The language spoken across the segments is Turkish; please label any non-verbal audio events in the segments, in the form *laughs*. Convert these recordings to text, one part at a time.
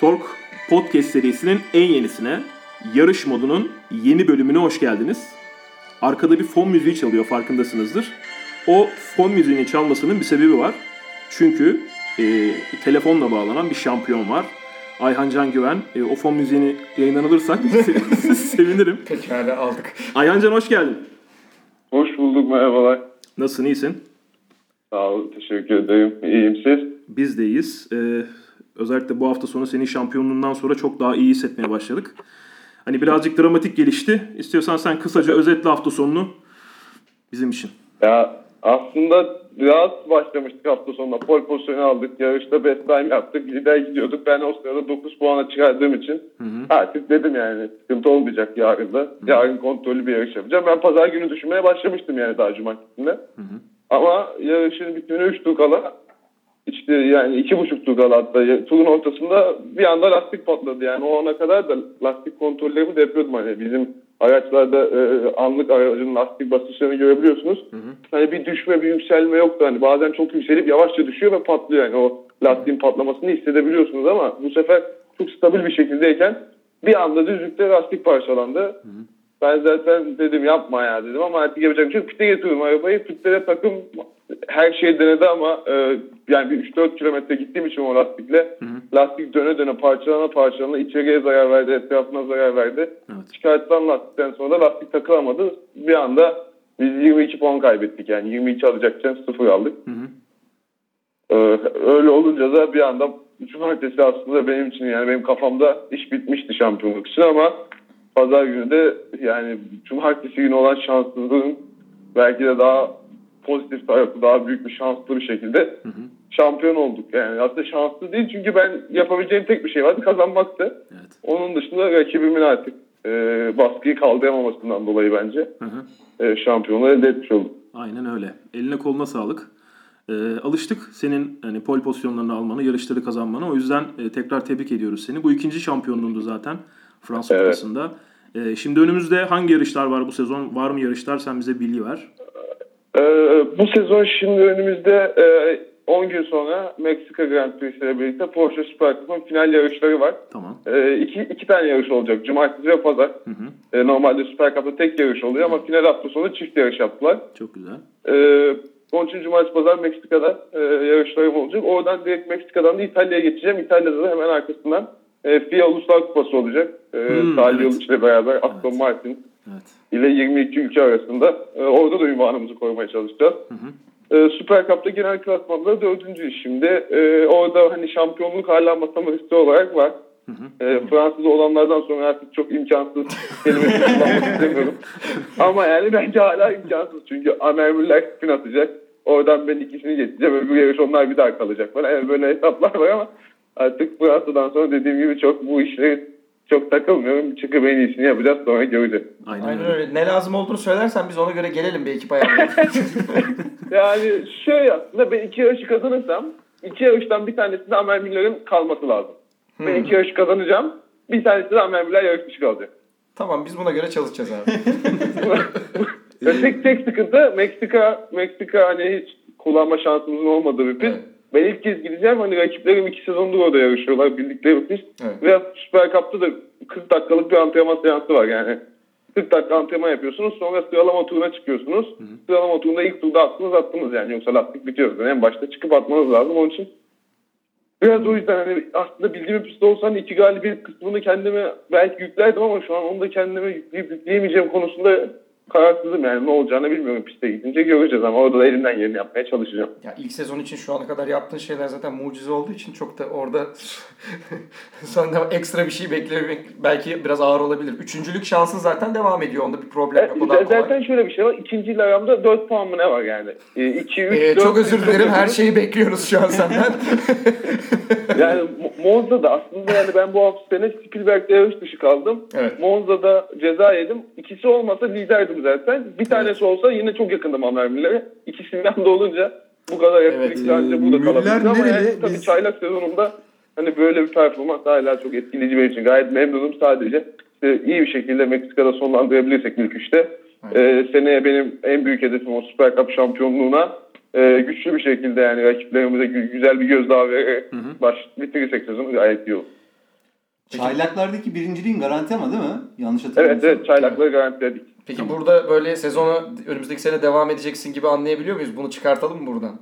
Talk Podcast serisinin en yenisine, yarış modunun yeni bölümüne hoş geldiniz. Arkada bir fon müziği çalıyor farkındasınızdır. O fon müziğinin çalmasının bir sebebi var. Çünkü e, telefonla bağlanan bir şampiyon var. Ayhan Can Güven. E, o fon müziğini yayından alırsak *laughs* sevinirim. Pekala aldık. Ayhan Can hoş geldin. Hoş bulduk merhabalar. Nasılsın iyisin? Sağ ol teşekkür ederim. İyiyim siz? Biz de iyiyiz. Ee, özellikle bu hafta sonu senin şampiyonluğundan sonra çok daha iyi hissetmeye başladık. Hani birazcık dramatik gelişti. İstiyorsan sen kısaca özetle hafta sonunu bizim için. Ya aslında biraz başlamıştık hafta sonunda. Pol pozisyonu aldık. Yarışta best time yaptık. Lider gidiyorduk. Ben o sırada 9 puana çıkardığım için Hı hı. artık dedim yani sıkıntı olmayacak yarın da. Yarın kontrollü bir yarış yapacağım. Ben pazar günü düşünmeye başlamıştım yani daha cumartesinde. Hı hı. Ama yarışın bitimine 3 tur kala işte yani iki buçuk tur kala hatta ya- turun ortasında bir anda lastik patladı. Yani o ana kadar da lastik kontrollerimi de yapıyordum. Hani bizim araçlarda e, anlık aracın lastik basınçlarını görebiliyorsunuz. Hı hı. Hani bir düşme bir yükselme yoktu. Hani bazen çok yükselip yavaşça düşüyor ve patlıyor. Yani o lastiğin patlamasını hissedebiliyorsunuz ama bu sefer çok stabil bir şekildeyken bir anda düzlükte lastik parçalandı. Ben zaten dedim yapma ya dedim ama artık yapacak bir şey yok. Pite getiriyorum arabayı. Pitlere takım her şey denedi ama e, yani bir 3-4 kilometre gittiğim için o lastikle lastik döne döne parçalana parçalana içeriye zarar verdi, etrafına zarar verdi. Evet. Çıkartılan lastikten sonra da lastik takılamadı. Bir anda biz 22 puan kaybettik yani 22 alacakken 0 aldık. Hı hı. Ee, öyle olunca da bir anda cumartesi aslında benim için yani benim kafamda iş bitmişti şampiyonluk için ama pazar günü de yani cumartesi günü olan şanssızlığın belki de daha pozitif tarafı daha büyük bir şanslı bir şekilde Hı hı. şampiyon olduk. Yani aslında şanslı değil çünkü ben yapabileceğim tek bir şey vardı kazanmaktı. Evet. Onun dışında rakibimin artık e, baskıyı kaldıramamasından dolayı bence Hı hı. e, şampiyonluğu elde etmiş oldum. Aynen öyle. Eline koluna sağlık. Ee, alıştık senin hani pol pozisyonlarını almanı, yarışları kazanmanı. O yüzden e, tekrar tebrik ediyoruz seni. Bu ikinci şampiyonluğundu zaten Fransa Evet. Kupası'nda. Ee, şimdi önümüzde hangi yarışlar var bu sezon? Var mı yarışlar? Sen bize bilgi ver. Ee, bu sezon şimdi önümüzde e, 10 gün sonra Meksika Grand Prix ile birlikte Porsche Super Cup'ın final yarışları var. Tamam. E, iki, iki tane yarış olacak. Cumartesi ve Pazar. Hı hı. E, normalde Super Cup'ta tek yarış oluyor ama final hafta sonu çift yarış yaptılar. Çok güzel. E, onun için Cumartesi Pazar Meksika'da e, yarışlarım olacak. Oradan direkt Meksika'dan da İtalya'ya geçeceğim. İtalya'da da hemen arkasından e, FIA Uluslar Kupası olacak. E, Hmm, Salih evet. Yıldız ile beraber Aston Evet. Martin Evet. İle 22 ülke arasında. E, orada da ünvanımızı korumaya çalışacağız. Hı hı. E, Süper Cup'ta genel klasmanda dördüncüyüz şimdi. E, orada hani şampiyonluk hala masamın üstü olarak var. Hı hı. E, Fransız olanlardan sonra artık çok imkansız kelimesini kullanmak istemiyorum. Ama yani bence hala imkansız. Çünkü Amer Müller spin atacak. Oradan ben ikisini geçeceğim. Öbür yarış onlar bir daha kalacak bana. Yani böyle hesaplar var ama artık Fransa'dan sonra dediğim gibi çok bu işleri çok takılmıyorum. Çıkıp en iyisini yapacağız sonra göreceğiz. Aynen, Aynen öyle. Ne lazım olduğunu söylersen biz ona göre gelelim bir ekip ayarlayalım. *laughs* Yani şey aslında ben iki yarışı kazanırsam iki yarıştan bir tanesinde Amer Müller'in kalması lazım. Ben iki yarış kazanacağım. Bir tanesi de Amer Müller yarış dışı kalacak. tamam biz buna göre çalışacağız abi. Ve *laughs* tek tek sıkıntı Meksika Meksika hani hiç kullanma şansımızın olmadığı bir pist. Evet. Ben ilk kez gideceğim hani rakiplerim iki sezondur orada yarışıyorlar bildikleri bir pist. Evet. Ve Süper Cup'ta da 40 dakikalık bir antrenman seansı var yani. 40 dakika antrenman yapıyorsunuz sonra sıralama turuna çıkıyorsunuz. Sıralama turunda ilk turda attınız attınız yani yoksa lastik bitiyor. Yani en başta çıkıp atmanız lazım onun için. Biraz o yüzden hani aslında bildiğim bir pist olsa hani iki galibiyet kısmını kendime belki yüklerdim ama şu an onu da kendime yükleyip yükleyemeyeceğim konusunda kararsızım yani ne olacağını bilmiyorum piste gidince göreceğiz ama orada da elimden geleni yapmaya çalışacağım. Ya ilk sezon için şu ana kadar yaptığın şeyler zaten mucize olduğu için çok da orada *laughs* senden ekstra bir şey beklemek belki biraz ağır olabilir. Üçüncülük şansın zaten devam ediyor. Onda bir problem yok. E, kolay. zaten şöyle bir şey var. İkinci aramda 4 puan mı ne var yani? 2, 3, Ee, çok özür dilerim. Her şeyi bekliyoruz şu an senden. *laughs* Yani Mo- Monza'da aslında yani ben bu hafta sene Spielberg'de yarış dışı kaldım. Evet. Monza'da ceza yedim. İkisi olmasa liderdim zaten. Bir tanesi olsa yine çok yakındım Amer Müller'e. İkisinden de olunca bu kadar yakın Evet, evet, e, burada Müller kalabiliriz. Ama nereli? yani tabii Biz- çaylak sezonunda hani böyle bir performans hala çok etkileyici benim için. Gayet memnunum sadece. işte iyi bir şekilde Meksika'da sonlandırabilirsek ilk üçte. Ee, seneye benim en büyük hedefim o Süper Cup şampiyonluğuna e, güçlü bir şekilde yani rakiplerimize gü- güzel bir gözdağı vererek baş bitirirsek sezonu gayet iyi olur. Çaylaklardaki birinciliğin garanti ama değil mi? Yanlış hatırlamıyorsam. Evet evet çaylakları garantiledik. Peki burada böyle sezona önümüzdeki sene devam edeceksin gibi anlayabiliyor muyuz? Bunu çıkartalım mı buradan?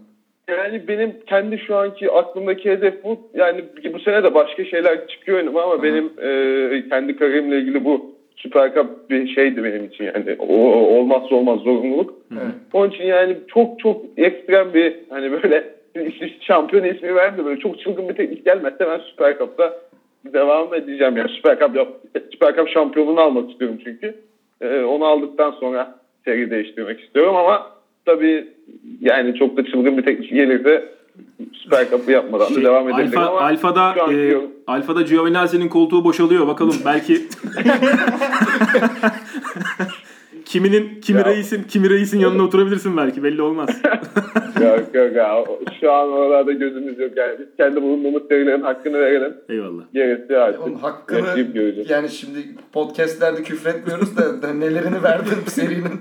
Yani benim kendi şu anki aklımdaki hedef bu. Yani bu sene de başka şeyler çıkıyor önüme ama benim e, kendi kariyerimle ilgili bu Süper Cup bir şeydi benim için yani. O, olmazsa olmaz zorunluluk. Evet. Onun için yani çok çok ekstrem bir hani böyle *laughs* şampiyon ismi verdi böyle çok çılgın bir teknik gelmezse ben Süper Cup'ta devam edeceğim yani Süper Cup yap, Süper Cup şampiyonluğunu almak istiyorum çünkü. Ee, onu aldıktan sonra seri değiştirmek istiyorum ama tabii yani çok da çılgın bir teknik gelirse Süper Cup'ı yapmadan da Şey, devam edebilirim Alfa, ama Alfa'da e, diyorum. Alfa'da Giovinazzi'nin koltuğu boşalıyor. Bakalım belki *laughs* kiminin kimi Ya. reisin kimi reisin yanına oturabilirsin belki belli olmaz. *laughs* yok yok ya. Şu an oralarda gözümüz yok yani. Biz kendi bulunduğumuz serilerin hakkını verelim. Eyvallah. Gerisi artık. Onun hakkını göreceğiz. yani şimdi podcastlerde küfretmiyoruz da, da nelerini verdin serinin. *laughs*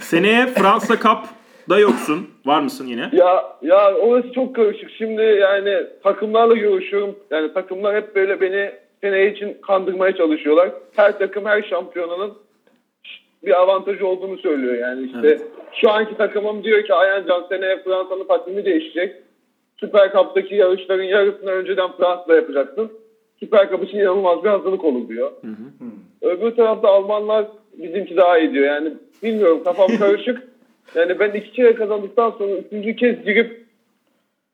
Seneye Fransa Cup'da yoksun. Var mısın yine? Ya ya orası çok karışık. Şimdi yani takımlarla görüşüyorum. Yani takımlar hep böyle beni seneye için kandırmaya çalışıyorlar. Her takım her şampiyonanın bir avantajı olduğunu söylüyor yani işte. Evet. Şu anki takımım diyor ki Ayancan seneye Fransa'nın takvimi değişecek. Süper Cup'taki yarışların yarısını önceden Fransa'da yapacaksın. Süper Cup için inanılmaz bir hazırlık olur diyor. Öbür tarafta Almanlar bizimki daha iyi diyor. Yani bilmiyorum kafam *laughs* karışık. yani ben iki kere kazandıktan sonra üçüncü kez girip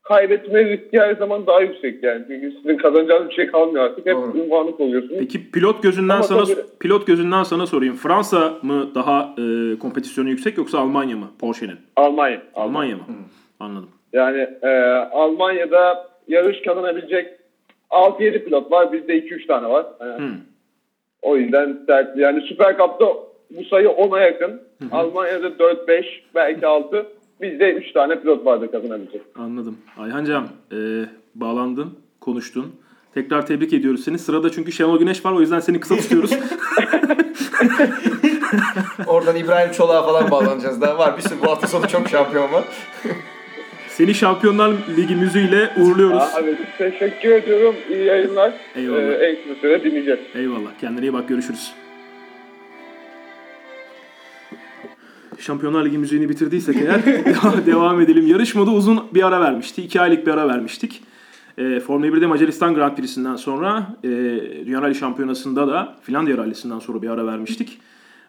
kaybetme riski her zaman daha yüksek yani. Çünkü sizin kazanacağınız bir şey kalmıyor artık. Hep Doğru. ünvanlık oluyorsunuz. Peki pilot gözünden Ama sana tabii- pilot gözünden sana sorayım. Fransa mı daha e, kompetisyonu yüksek yoksa Almanya mı Porsche'nin? Almanya. Almanya mı? Anladım. Yani e, Almanya'da yarış kazanabilecek 6-7 pilot var. Bizde 2-3 tane var. Yani Hı. O yüzden sert. Yani Süper Cup'ta bu sayı 10'a yakın. Almanya'da 4-5 belki 6. Bizde 3 tane pilot vardı kazanabilecek. Anladım. Ayhancığım e, bağlandın, konuştun. Tekrar tebrik ediyoruz seni. Sırada çünkü Şenol Güneş var o yüzden seni kısa tutuyoruz. *laughs* Oradan İbrahim Çolak'a falan bağlanacağız. Daha var bir sürü bu hafta sonu çok şampiyon var. *laughs* seni Şampiyonlar Ligi müziğiyle uğurluyoruz. Abi teşekkür ediyorum. İyi yayınlar. Eyvallah. Ee, en kısa süre dinleyeceğiz. Eyvallah. Kendine iyi bak. Görüşürüz. Şampiyonlar Ligi müziğini bitirdiysek eğer *laughs* devam edelim. Yarışmada uzun bir ara vermişti. 2 aylık bir ara vermiştik. E, Formula 1'de Macaristan Grand Prix'sinden sonra e, Dünya Rally Şampiyonası'nda da Finlandiya Rally'sinden sonra bir ara vermiştik.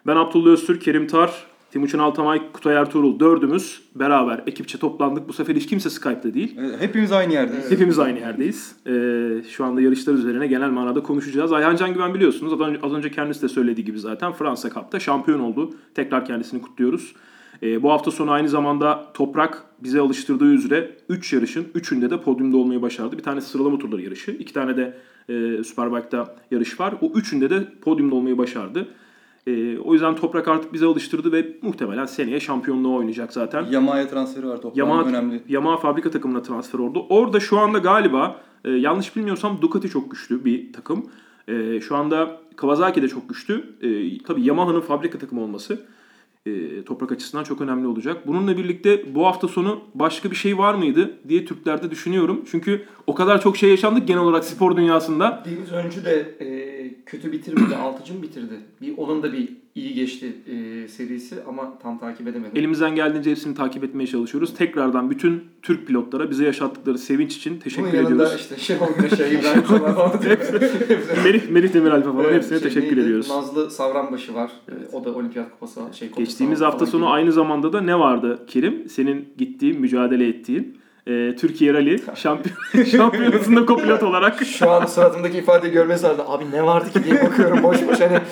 Ben Abdullah Öztürk, Kerim Tar, Timuçin Altamay, Kutay Ertuğrul dördümüz beraber ekipçe toplandık. Bu sefer hiç kimse Skype'da değil. Evet, Hepimiz aynı yerdeyiz. Hepimiz aynı yerdeyiz. Ee, şu anda yarışlar üzerine genel manada konuşacağız. Ayhan Can Güven biliyorsunuz. Az önce, kendisi de söylediği gibi zaten Fransa Cup'ta şampiyon oldu. Tekrar kendisini kutluyoruz. Ee, bu hafta sonu aynı zamanda Toprak bize alıştırdığı üzere 3 yarışın 3'ünde de podyumda olmayı başardı. Bir tane sıralama turları yarışı. iki tane de e, Superbike'da yarış var. O üçünde de podyumda olmayı başardı. Ee, o yüzden Toprak artık bize alıştırdı ve muhtemelen seneye şampiyonluğu oynayacak zaten. Yamaha'ya transferi var toprağın Yamaha, önemli. Yamaha fabrika takımına transfer oldu. Orada şu anda galiba e, yanlış bilmiyorsam Ducati çok güçlü bir takım. E, şu anda Kawasaki de çok güçlü. E, tabii Yamaha'nın fabrika takımı olması e, toprak açısından çok önemli olacak. Bununla birlikte bu hafta sonu başka bir şey var mıydı diye Türklerde düşünüyorum. Çünkü o kadar çok şey yaşandık genel olarak spor dünyasında. Deniz Öncü de e, kötü bitirmedi, *clears throat* altıcı mı bitirdi? Bir, onun da bir iyi geçti e, serisi ama tam takip edemedim. Elimizden geldiğince hepsini takip etmeye çalışıyoruz. Tekrardan bütün Türk pilotlara bize yaşattıkları sevinç için Bunun teşekkür yanında ediyoruz. işte Şenol Güneş'e, *laughs* İbrahim Çolak'a falan. Melih, Melih Demiralfa falan Evet, hepsine şey teşekkür neydi? ediyoruz. Nazlı Savranbaşı var. O da olimpiyat kupası şey Geçtiğimiz hafta sonu gibi. aynı zamanda da ne vardı Kerim? Senin gittiğin, mücadele ettiğin e, Türkiye Rally *laughs* şampiyon, şampiyonasında kopilot olarak. Şu an suratımdaki ifadeyi görmesi lazım. Abi ne vardı ki diye bakıyorum boş boş hani. *laughs*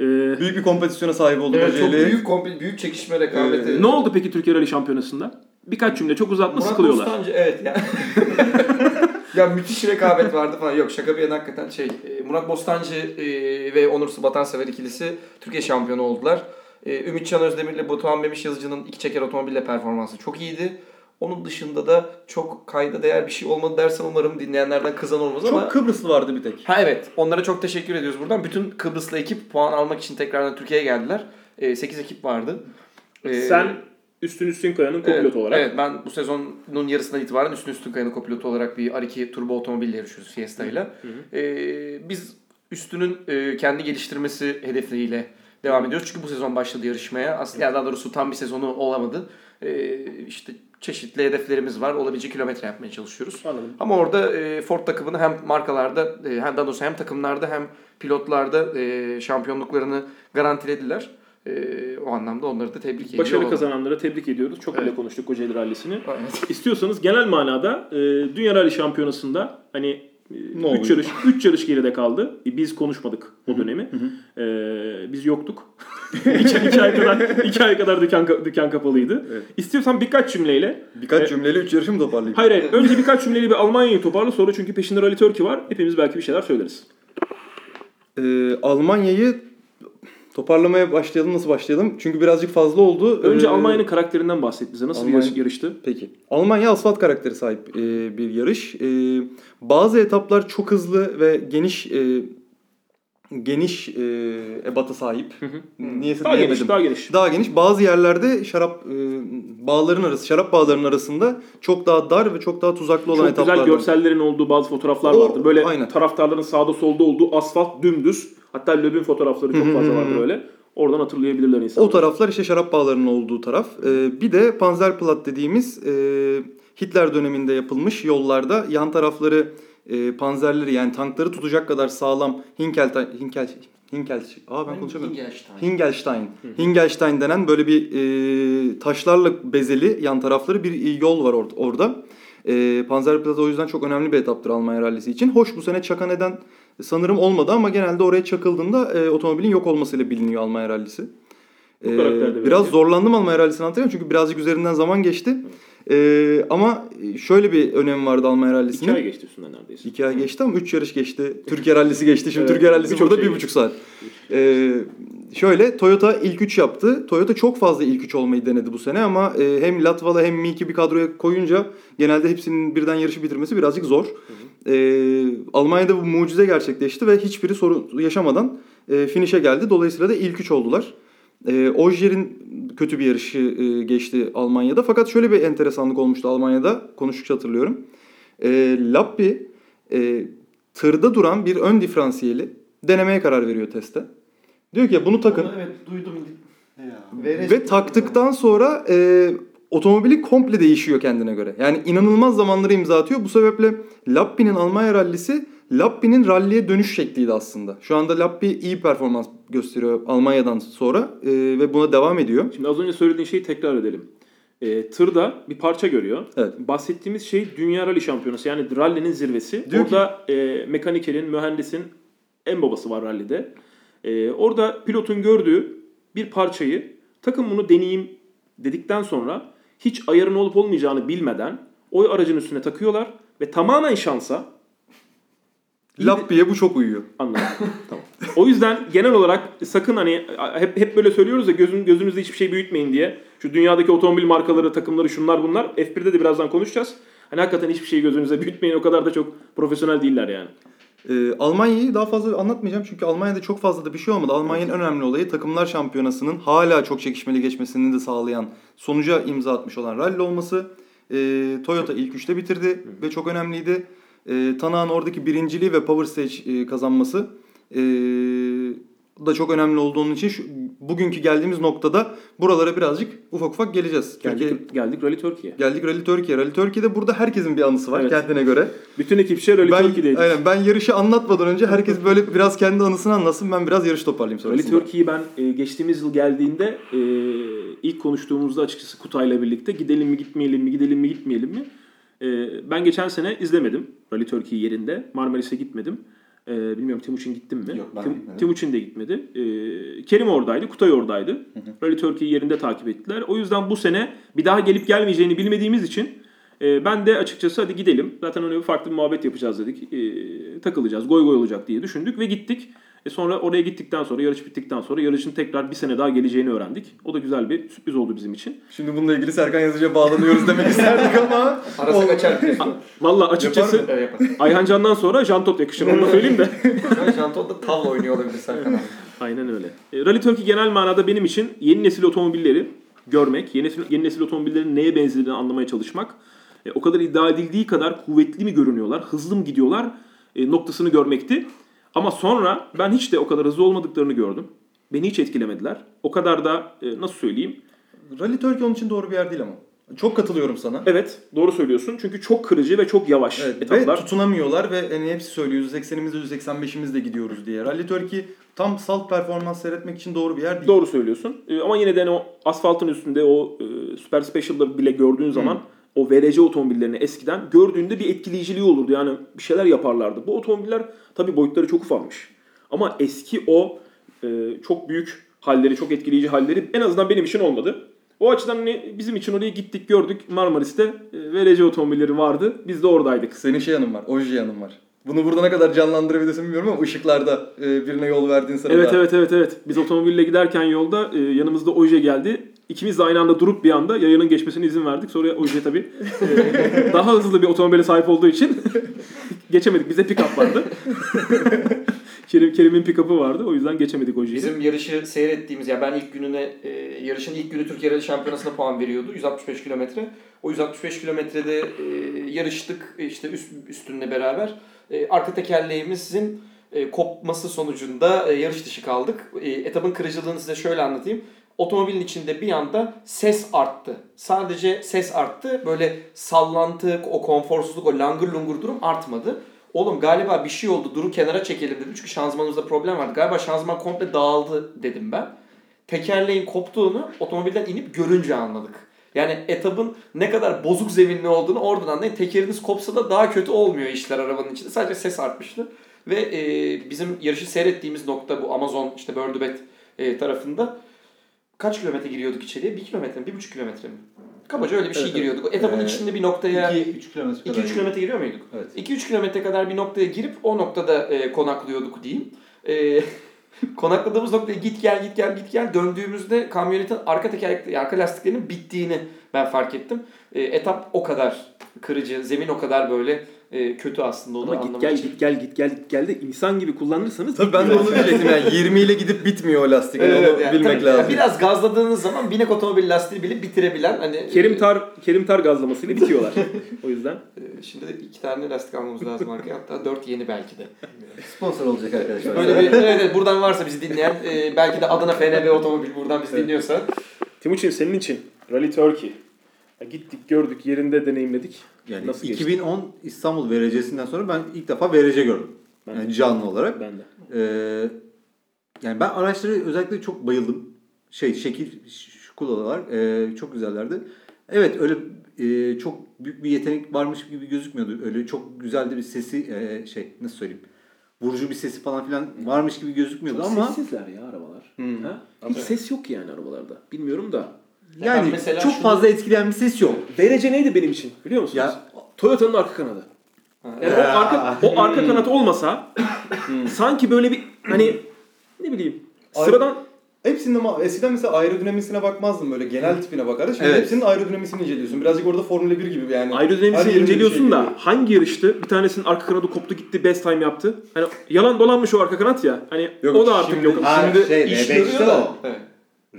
E, Büyük bir kompetisyona sahip olduk Evet, çok büyük komple büyük çekişme rekabeti. Ee, ne oldu peki Türkiye Rally şampiyonasında? Birkaç cümle çok uzatma Murat sıkılıyorlar. Bostancı evet ya. *laughs* ya müthiş rekabet vardı falan. Yok şaka bir yana hakikaten şey. e, Murat Bostancı e, ve Onur Batansever ikilisi Türkiye şampiyonu oldular. E, Ümit Can Özdemir ile Batuhan Memiş Yazıcı'nın iki çeker otomobille performansı çok iyiydi. Onun dışında da çok kayda değer bir şey olmadı dersen umarım dinleyenlerden kızan olmaz ama... Çok Kıbrıslı vardı bir tek. Ha evet. Onlara çok teşekkür ediyoruz buradan. Bütün Kıbrıslı ekip puan almak için tekrardan Türkiye'ye geldiler. 8 ekip vardı. Ee, Sen Üstün Üstün Kaya'nın kopilotu evet, olarak. Evet ben bu sezonun yarısından itibaren Üstün Üstün Kaya'nın kopilotu olarak bir R2 turbo otomobille yarışıyoruz Fiesta ile. Ee, biz Üstün'ün e, kendi geliştirmesi hedefleriyle devam ediyoruz. Çünkü bu sezon başladı yarışmaya. Aslında daha doğrusu tam bir sezonu olamadı. Ee, işte çeşitli hedeflerimiz var. Olabildiğince kilometre yapmaya çalışıyoruz. Anladım. Ama orada e, Ford takımını hem markalarda e, hem daha doğrusu hem takımlarda hem pilotlarda e, şampiyonluklarını garantilediler. E, o anlamda onları da tebrik ediyor. Başarı kazananlara tebrik ediyoruz. Çok bile Evet. konuştuk Kocaeli Rally'sini. Evet. İstiyorsanız genel manada e, Dünya Rally Şampiyonası'nda hani Ne 3 oluyor? yarış 3 yarış geride kaldı. E, Biz konuşmadık o dönemi. E, biz yoktuk. *laughs* 2 ay kadar 2 ay kadar dükkan dükkan kapalıydı. Evet. İstiyorsan birkaç cümleyle Birkaç Evet. cümleyle 3 yarışı mı toparlayayım? Hayır hayır. Önce birkaç cümleyle bir Almanya'yı toparla sonra çünkü peşinde Rally Turkey var. Hepimiz belki bir şeyler söyleriz. Ee, Almanya'yı toparlamaya başlayalım. Nasıl başlayalım? Çünkü birazcık fazla oldu. Önce Ee, Almanya'nın karakterinden bahset bize. Nasıl bir Almanya- yarış- yarıştı? Peki. Almanya asfalt karakteri sahip e, bir yarış. E, bazı etaplar çok hızlı ve geniş e, geniş e, ebata sahip. Niyeyse Daha diyemedim. geniş, daha geniş. Daha geniş. Bazı yerlerde şarap e, bağların arası, şarap bağlarının arasında çok daha dar ve çok daha tuzaklı olan Çok etaplar. güzel görsellerin olduğu bazı fotoğraflar O- vardır. Böyle aynen. taraftarların sağda solda olduğu asfalt dümdüz. Hatta Löb'ün fotoğrafları çok fazla vardır öyle. Oradan hatırlayabilirler insanlar. O taraflar işte şarap bağlarının olduğu taraf. Ee, bir de Panzerplatte dediğimiz e, Hitler döneminde yapılmış yollarda yan tarafları e, panzerleri yani tankları tutacak kadar sağlam Hinkel Hinkel Hinkel Aa ben konuşamıyorum. Hingelstein. Hingelstein. Hingelstein denen böyle bir e, taşlarla bezeli yan tarafları bir yol var or- orada. E, Panzerplatte o yüzden çok önemli bir etaptır Almanya rallisi için. Hoş bu sene çaka neden sanırım olmadı ama genelde oraya çakıldığında e, otomobilin yok olmasıyla biliniyor Almanya rallisi. E, karakterde biraz belki. zorlandım Almanya rallisini anlatırken çünkü birazcık üzerinden zaman geçti. E, ama şöyle bir önemi vardı Almanya rallisinin. İki ay geçti üstünden neredeyse. İki ay geçti ama üç yarış geçti. Türkiye rallisi geçti. Şimdi Evet, Türkiye rallisi birçok burada şey bir buçuk saat. Ee, şöyle Toyota ilk üç yaptı. Toyota çok fazla ilk üç olmayı denedi bu sene ama e, hem Latvala hem Miki bir kadroya koyunca genelde hepsinin birden yarışı bitirmesi birazcık zor. Ee, Almanya'da bu mucize gerçekleşti ve hiçbiri sorun yaşamadan e, finish'e geldi. Dolayısıyla da ilk üç oldular. E, Ojier'in kötü bir yarışı e, geçti Almanya'da. Fakat şöyle bir enteresanlık olmuştu Almanya'da. Konuştukça hatırlıyorum. E, Lappi e, tırda duran bir ön diferansiyeli denemeye karar veriyor testte. Diyor ki ya bunu takın. Evet duydum. Ve taktıktan sonra e, otomobili komple değişiyor kendine göre. Yani inanılmaz zamanları imza atıyor. Bu sebeple Lappi'nin Almanya rallisi Lappi'nin ralliye dönüş şekliydi aslında. Şu anda Lappi iyi performans gösteriyor Almanya'dan sonra e, ve buna devam ediyor. Şimdi az önce söylediğin şeyi tekrar edelim. E, tırda bir parça görüyor. Evet. Bahsettiğimiz şey Dünya Rally Şampiyonası yani rally'nin zirvesi. Diyor ki- orada e, mekanikerin, mühendisin en babası var rally'de. E, orada pilotun gördüğü bir parçayı takım bunu deneyeyim dedikten sonra hiç ayarın olup olmayacağını bilmeden o aracın üstüne takıyorlar ve tamamen şansa Lappi'ye bu çok uyuyor. Anladım. *laughs* tamam. O yüzden genel olarak sakın hani hep hep böyle söylüyoruz ya gözün gözünüzde hiçbir şey büyütmeyin diye. Şu dünyadaki otomobil markaları, takımları şunlar bunlar. F1'de de birazdan konuşacağız. Hani hakikaten hiçbir şeyi gözünüze büyütmeyin. O kadar da çok profesyonel değiller yani. Ee, Almanya'yı daha fazla anlatmayacağım çünkü Almanya'da çok fazla da bir şey olmadı. Almanya'nın en önemli olayı takımlar şampiyonasının hala çok çekişmeli geçmesini de sağlayan sonuca imza atmış olan rally olması. Ee, Toyota ilk üçte bitirdi ve çok önemliydi. Ee, Tanak'ın oradaki birinciliği ve Power Stage e, kazanması e, da çok önemli olduğunun için şu, bugünkü geldiğimiz noktada buralara birazcık ufak ufak geleceğiz. Türkiye- Geldik, geldik Rally Turkey'ye. geldik Rally Türkiye. Rally Türkiye'de burada herkesin bir anısı var Evet. kendine göre. Bütün ekipçe Rally Ben, Turkey'deydik. aynen, ben yarışı anlatmadan önce herkes böyle biraz kendi anısını anlatsın. Ben biraz yarış toparlayayım Rally sonrasında. Turkey'yi ben e, geçtiğimiz yıl geldiğinde e, ilk konuştuğumuzda açıkçası Kutay'la birlikte gidelim mi gitmeyelim mi gidelim mi gitmeyelim mi? E, ben geçen sene izlemedim Rally Turkey yerinde. Marmaris'e gitmedim. E, bilmiyorum Timuçin gittim mi? Yok, ben Tim- gitmedim. Timuçin de gitmedi. E, Kerim oradaydı, Kutay oradaydı. Rally Turkey'yi yerinde takip ettiler. O yüzden bu sene bir daha gelip gelmeyeceğini bilmediğimiz için e, ben de açıkçası hadi gidelim. Zaten öyle bir farklı bir muhabbet yapacağız dedik. E, takılacağız, goy goy olacak diye düşündük ve gittik. E sonra oraya gittikten sonra, yarış bittikten sonra yarışın tekrar bir sene daha geleceğini öğrendik. O da güzel bir sürpriz oldu bizim için. Şimdi bununla ilgili Serkan Yazıcı'ya bağlanıyoruz demek isterdik ama. *laughs* Arası kaçar. Valla açıkçası yapar. Ayhan Can'dan sonra Jantot yakışır onu da söyleyeyim de. Şu an Janton'da tavla oynuyor olabilir Serkan abi. Aynen öyle. E, Rally Turkey genel manada benim için yeni nesil otomobilleri görmek, yeni nesil, yeni nesil otomobillerin neye benzediğini anlamaya çalışmak, e, o kadar iddia edildiği kadar kuvvetli mi görünüyorlar, hızlı mı gidiyorlar e, noktasını görmekti. Ama sonra ben hiç de o kadar hızlı olmadıklarını gördüm. Beni hiç etkilemediler. O kadar da e, nasıl söyleyeyim? Rally Turkey onun için doğru bir yer değil ama. Çok katılıyorum sana. Evet doğru söylüyorsun. Çünkü çok kırıcı ve çok yavaş Evet, etaplar. ve tutunamıyorlar ve hani hepsi söylüyor %80'imizde %85'imizde gidiyoruz diye. Rally Turkey tam salt performans seyretmek için doğru bir yer değil. Doğru söylüyorsun. Ee, ama yine de hani o asfaltın üstünde o e, Super Special'ları bile gördüğün zaman o VRC otomobillerini eskiden gördüğünde bir etkileyiciliği olurdu. Yani bir şeyler yaparlardı. Bu otomobiller tabii boyutları çok ufalmış. Ama eski o e, çok büyük halleri, çok etkileyici halleri en azından benim için olmadı. O açıdan hani bizim için oraya gittik gördük Marmaris'te e, VRC otomobilleri vardı. Biz de oradaydık. Senin şey yanın var, oji yanın var. Bunu burada ne kadar canlandırabilirsin bilmiyorum ama ışıklarda e, birine yol verdiğin sırada. Evet evet evet evet. Biz otomobille giderken yolda e, yanımızda Oje geldi. İkimiz de aynı anda durup bir anda yayanın geçmesine izin verdik. Sonra Oje tabii e, daha hızlı bir otomobile sahip olduğu için *laughs* geçemedik. Bize pick-up vardı. *laughs* Kerim Kerim'in pick-up'ı vardı. O yüzden geçemedik Oje'yi. Bizim yarışı seyrettiğimiz ya ben ilk gününe e, yarışın ilk günü Türkiye Rally Şampiyonası'na puan veriyordu 165 kilometre. O 165 kilometrede e, yarıştık e, işte üst, üstünle beraber. Arka tekerleğimizin e, kopması sonucunda yarış dışı kaldık. E, etapın kırıcılığını size şöyle anlatayım. Otomobilin içinde bir anda ses arttı. Sadece ses arttı. Böyle sallantı, o konforsuzluk, o langır lungur durum artmadı. Oğlum galiba bir şey oldu. Duru kenara çekelim dedim. Çünkü şanzımanımızda problem vardı. Galiba şanzıman komple dağıldı dedim ben. Tekerleğin koptuğunu otomobilden inip görünce anladık. Yani etabın ne kadar bozuk zeminli olduğunu oradan anlayın. Tekeriniz kopsa da daha kötü olmuyor işler arabanın içinde. Sadece ses artmıştı. Ve e, bizim yarışı seyrettiğimiz nokta bu Amazon işte Bördübet e, tarafında. Kaç kilometre giriyorduk içeriye? Bir kilometre mi? Bir buçuk kilometre mi? Kabaca öyle bir şey Evet, giriyorduk. Etapın Ee, içinde bir noktaya... 2-3 kilometre kadar. 2-3 kilometre giriyor muyduk? Evet. 2-3 kilometre kadar bir noktaya girip o noktada e, konaklıyorduk diyeyim. E, *laughs* konakladığımız noktaya git gel git gel git gel döndüğümüzde kamyonetin arka tekerlekli arka lastiklerinin bittiğini ben fark ettim. E, etap o kadar kırıcı, zemin o kadar böyle e, kötü aslında onu Ama git gel için. git gel git gel git gel de insan gibi kullanırsanız Tabii ben de onu diyecektim yani 20 ile gidip bitmiyor o lastik. Yani Evet, onu yani bilmek tabii, lazım. yani biraz gazladığınız zaman binek otomobil lastiği bile bitirebilen hani Kerim Tar Kerim Tar gazlamasıyla bitiyorlar. *laughs* o yüzden e, şimdi de iki tane lastik almamız lazım arkaya hatta dört yeni belki de. Sponsor olacak arkadaşlar. Böyle bir evet, evet, buradan varsa bizi dinleyen e, belki de Adana FNB otomobil buradan bizi dinliyorsa Timuçin senin için Rally Turkey. Gittik gördük yerinde deneyimledik. Yani Nasıl geçti? 2010 İstanbul VRC'sinden sonra ben ilk defa VRC gördüm. Ben Yani canlı olarak. Ben de. Ee, yani ben araçları özellikle çok bayıldım. Şey şekil şukulalar e, çok güzellerdi. Evet öyle e, çok büyük bir yetenek varmış gibi gözükmüyordu. Öyle çok güzel de bir sesi e, şey nasıl söyleyeyim vurucu bir sesi falan filan varmış gibi gözükmüyordu ama Sessizler ya arabalar. Hmm. Ha? Hiç ses yok yani arabalarda. Bilmiyorum da. Yani ben mesela çok şunu- fazla etkileyen bir ses yok. VRC neydi benim için biliyor musunuz? Ya- Toyota'nın arka kanadı. Yani o arka, o arka kanat olmasa sanki böyle bir hani ne bileyim sıradan Hepsinde eskiden mesela aerodinamisine bakmazdım böyle genel tipine bakardı. Şimdi Evet. hepsinin aerodinamisini inceliyorsun. Birazcık orada Formula 1 gibi yani. Aerodinamisini inceliyorsun şey da görüyorsun. hangi yarıştı bir tanesinin arka kanadı koptu gitti best time yaptı. Hani yalan dolanmış o arka kanat ya. Hani Yok, o da artık şimdi- yok. Ha, Şimdi şey İş R5'te görüyor da. o. Evet.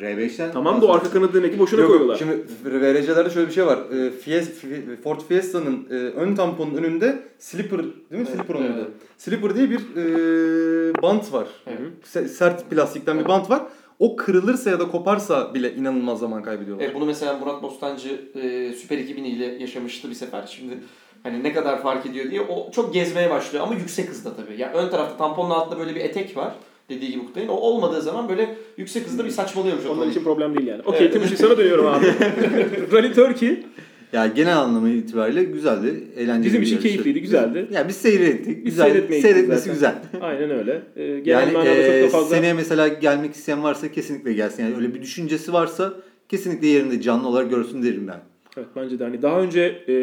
R5'ten Tamam da o arka kanadı demek ki boşuna Yok, koyuyorlar. Şimdi VRC'lerde şöyle bir şey var. Ee, Fies, Fi- Ford Fiesta'nın e, ön tamponun önünde slipper değil mi? Slipper onun Evet. Slipper diye bir e, bant var. Evet. Se- Sert plastikten bir bant var. O kırılırsa ya da koparsa bile inanılmaz zaman kaybediyorlar. E, bunu mesela Murat Bostancı e, Süper 2000 ile yaşamıştı bir sefer. Şimdi hani ne kadar fark ediyor diye o çok gezmeye başlıyor ama yüksek hızda tabii. Yani ön tarafta tamponun altında böyle bir etek var dediği gibi Kutay'ın. O olmadığı zaman böyle yüksek hızda bir saçmalıyormuş Onun otomobil. için problem değil yani. Okey Evet. Timuçin sana dönüyorum abi. *laughs* Rally Turkey Ya genel anlamı itibariyle güzeldi, eğlenceli bizim için yarıştı. keyifliydi, güzeldi. Ya biz seyrettik. Biz Güzel. gittik Seyretmesi zaten. güzel. Aynen öyle. Ee, genel Yani manada e, çok da fazla... seneye mesela gelmek isteyen varsa kesinlikle gelsin. Yani öyle bir düşüncesi varsa kesinlikle yerinde canlı olarak görsün derim ben. Evet bence de hani daha önce e,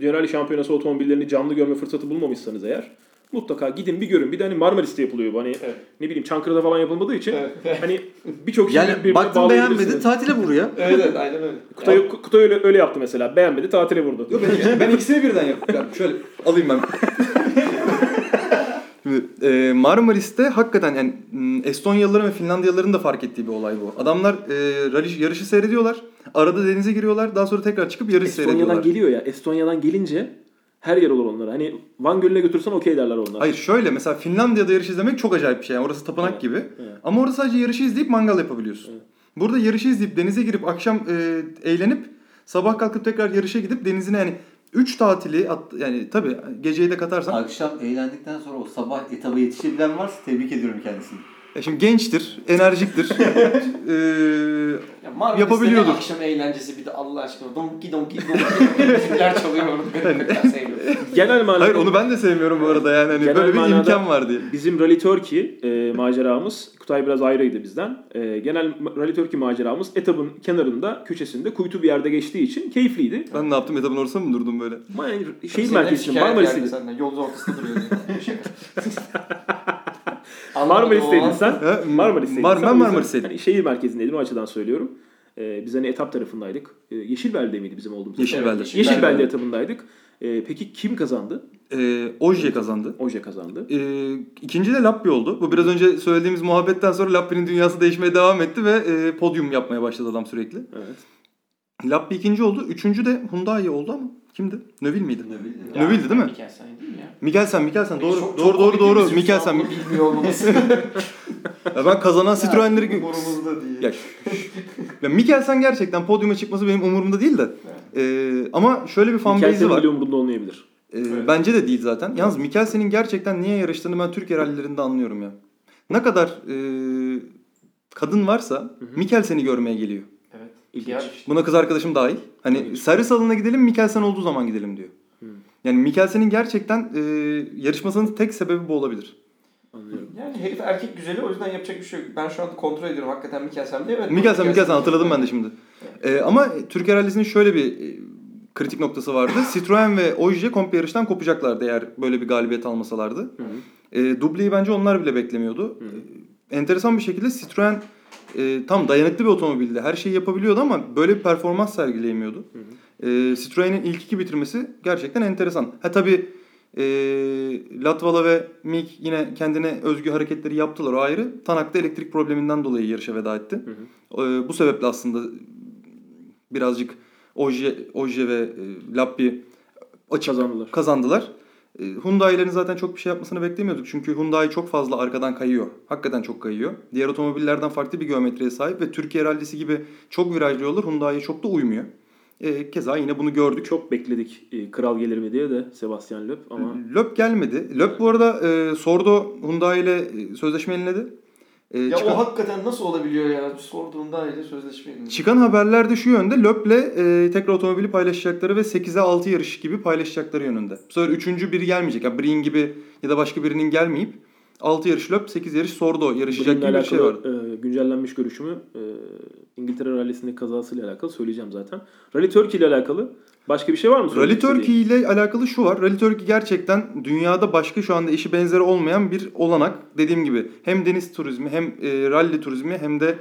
Dünya Rally Şampiyonası otomobillerini canlı görme fırsatı bulmamışsanız eğer mutlaka gidin bir görün. Bir de hani Marmaris'te yapılıyor bu. Hani Evet. ne bileyim Çankırı'da falan yapılmadığı için Evet. *laughs* hani birçok şeyi Yani birbirine baktım beğenmedi tatile vur ya. evet evet aynen öyle. Kutay, Kutay öyle, öyle yaptı mesela. Beğenmedi tatile vurdu. Yok ben, ben ikisini birden yapıyorum. Şöyle alayım ben. *laughs* Şimdi, e, Marmaris'te hakikaten yani Estonyalıların ve Finlandiyalıların da fark ettiği bir olay bu. Adamlar e, rally, yarışı seyrediyorlar. Arada denize giriyorlar. Daha sonra tekrar çıkıp yarış Estonya'dan seyrediyorlar. geliyor ya. Estonya'dan gelince her yer olur onlara. Hani Van Gölü'ne götürsen okey derler onlar. Hayır şöyle mesela Finlandiya'da yarış izlemek çok acayip bir şey. Yani orası tapınak Evet, gibi. evet. Ama orada sadece yarışı izleyip mangal yapabiliyorsun. Burada yarışı izleyip denize girip akşam e, eğlenip sabah kalkıp tekrar yarışa gidip denizine yani 3 tatili at, yani tabii geceyi de katarsan Akşam eğlendikten sonra o sabah etaba yetişebilen varsa tebrik ediyorum kendisini. Ya şimdi gençtir, enerjiktir. *laughs* e, Ya Yapabiliyordur. ne akşam eğlencesi bir de Allah aşkına. Donki donki donki *laughs* müzikler çalıyor orada. Ben sevmiyorum. Genel manada hayır onu ben de sevmiyorum bu arada yani hani Genel böyle bir imkan var diye. bizim Rally Turkey e, maceramız, Kutay biraz ayrıydı bizden. E, genel Rally Turkey maceramız etabın kenarında, köşesinde, kuytu bir yerde geçtiği için keyifliydi. Ben ne yaptım etabın ortasında mı durdum böyle? Yani şehir merkezinde Marmaris'te. Yolun ortasında duruyor. *laughs* Marmaris'teydin sen. Ha, Marmaris'teydin. Mar- sen. ben Marmaris'teydim. Hani şehir merkezindeydim o açıdan söylüyorum. Ee, biz hani etap tarafındaydık. Ee, Yeşilbel'de miydi bizim olduğumuz? Yeşilbel'de. Evet, Yeşilbel'de Yeşilbel'de. etabındaydık. Ee, peki kim kazandı? E, Oje kazandı. Oje kazandı. E, ikinci de Lappi oldu. Bu biraz önce söylediğimiz muhabbetten sonra Lappi'nin dünyası değişmeye devam etti ve e, podyum yapmaya başladı adam sürekli. Evet. Lappi ikinci oldu. Üçüncü de Hyundai oldu ama kimdi? Növil miydi? Növil. Növille'di değil mi? Mikkelsen? Mikkelsen, Mikkelsen. Doğru, Çok- doğru, çok doğru, doğru. Mikkelsen. Bilmiyor olmamız. Ya ben kazanan Citroen'leri... Umurumuzda değil. Ya, ya Mikkelsen gerçekten podyuma çıkması benim umurumda değil de. Ee, ama şöyle bir fan base'i var. bile umurunda olmayabilir. Ee, Bence de değil zaten. Yalnız Mikkelsen'in gerçekten niye yarıştığını ben Türkiye rallilerinde anlıyorum ya. Ne kadar e, kadın varsa Mikkelsen'i görmeye geliyor. Evet. İlginç. Buna kız arkadaşım dahil. Hani İlginç. servis alanına gidelim Mikkelsen olduğu zaman gidelim diyor. Yani Mikkelsen'in gerçekten e, yarışmasının tek sebebi bu olabilir. Anlıyorum. Yani herif erkek güzeli o yüzden yapacak bir şey yok. Ben şu anda kontrol ediyorum hakikaten Mikkelsen diye. Evet, Mikkelsen, Mikkelsen hatırladım ben de şimdi. Ee, ama Türkiye Rallisi'nin şöyle bir e, kritik noktası vardı. *laughs* Citroen ve Oje komple yarıştan kopacaklardı eğer böyle bir galibiyet almasalardı. E, dubleyi bence onlar bile beklemiyordu. E, enteresan bir şekilde Citroen e, tam dayanıklı bir otomobildi. Her şeyi yapabiliyordu ama böyle bir performans sergileyemiyordu. E, Citroen'in ilk iki bitirmesi gerçekten enteresan. Ha tabii e, Latvala ve Mik yine kendine özgü hareketleri yaptılar o ayrı. Tanak da elektrik probleminden dolayı yarışa veda etti. E, bu sebeple aslında birazcık Oje, Oje ve e, Lappi açık Kazandılar. kazandılar. E, Hyundai'lerin zaten çok bir şey yapmasını beklemiyorduk. Çünkü Hyundai çok fazla arkadan kayıyor. Hakikaten çok kayıyor. Diğer otomobillerden farklı bir geometriye sahip ve Türkiye rallisi gibi çok virajlı yollar Hyundai'ye çok da uymuyor. E, keza yine bunu gördük. Çok bekledik e, kral gelir mi diye de Sebastian Loeb ama Löp gelmedi. Löp bu arada e, Sordo Hyundai ile e, sözleşme yeniledi. E, Ya çıkan, o hakikaten nasıl olabiliyor ya? Sorduğunda ayrı sözleşme yenildi. çıkan haberlerde şu yönde Löp'le e, tekrar otomobili paylaşacakları ve 8'e 6 yarış gibi paylaşacakları yönünde. Bu sefer üçüncü biri gelmeyecek. Yani Breen gibi ya da başka birinin gelmeyip 6 yarış Löp, 8 yarış Sordo yarışacak Bununla gibi bir şey var. e, güncellenmiş görüşümü e, İngiltere rallisindeki kazasıyla alakalı söyleyeceğim zaten. Rally Turkey ile alakalı başka bir şey var mı? Rally? Turkey ile alakalı şu var. Rally Turkey gerçekten dünyada başka şu anda eşi benzeri olmayan bir olanak. Dediğim gibi hem deniz turizmi hem e, rally turizmi hem de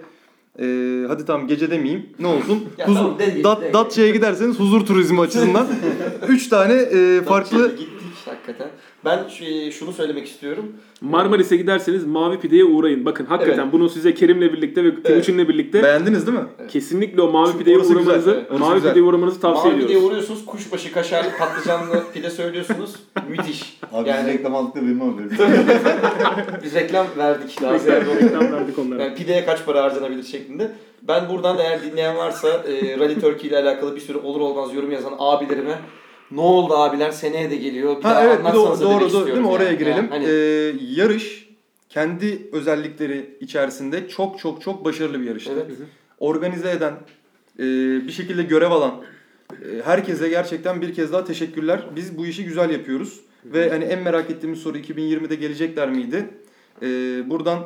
e, hadi tamam gece demeyeyim ne olsun *laughs* Ya huzur, tamam, Dat, demeyelim. Datça'ya giderseniz huzur turizmi açısından *laughs* 3 tane e, farklı Gittik hakikaten. Ben şu- şunu söylemek istiyorum. Marmaris'e giderseniz Mavi Pide'ye uğrayın. Bakın hakikaten Evet. bunu size Kerim'le birlikte ve Timuçin'le birlikte beğendiniz değil mi? kesinlikle o Mavi Çünkü Pide'ye güzel, uğramanızı, evet, orası Mavi güzel. Pide'ye uğramanızı tavsiye Mavi pideye ediyoruz. uğruyorsunuz. Kuşbaşı kaşarlı patlıcanlı *laughs* pide söylüyorsunuz. Müthiş. Abi yani reklam aldık da benim haberim. *laughs* biz reklam verdik daha ziyade. Reklam verdik onlara. Yani pideye kaç para harcanabilir şeklinde. Ben buradan eğer dinleyen varsa e, Rally Turkey ile alakalı bir sürü olur olmaz yorum yazan abilerime ne oldu abiler seneye de geliyor. Bir Ha daha evet anlatsanıza doğru demek doğru değil mi oraya yani. girelim. Yani hani- Ee, yarış kendi özellikleri içerisinde çok çok çok başarılı bir yarıştı. Evet. Organize eden, e, bir şekilde görev alan e, herkese gerçekten bir kez daha teşekkürler. Biz bu işi güzel yapıyoruz ve hani en merak ettiğimiz soru 2020'de gelecekler miydi? E, buradan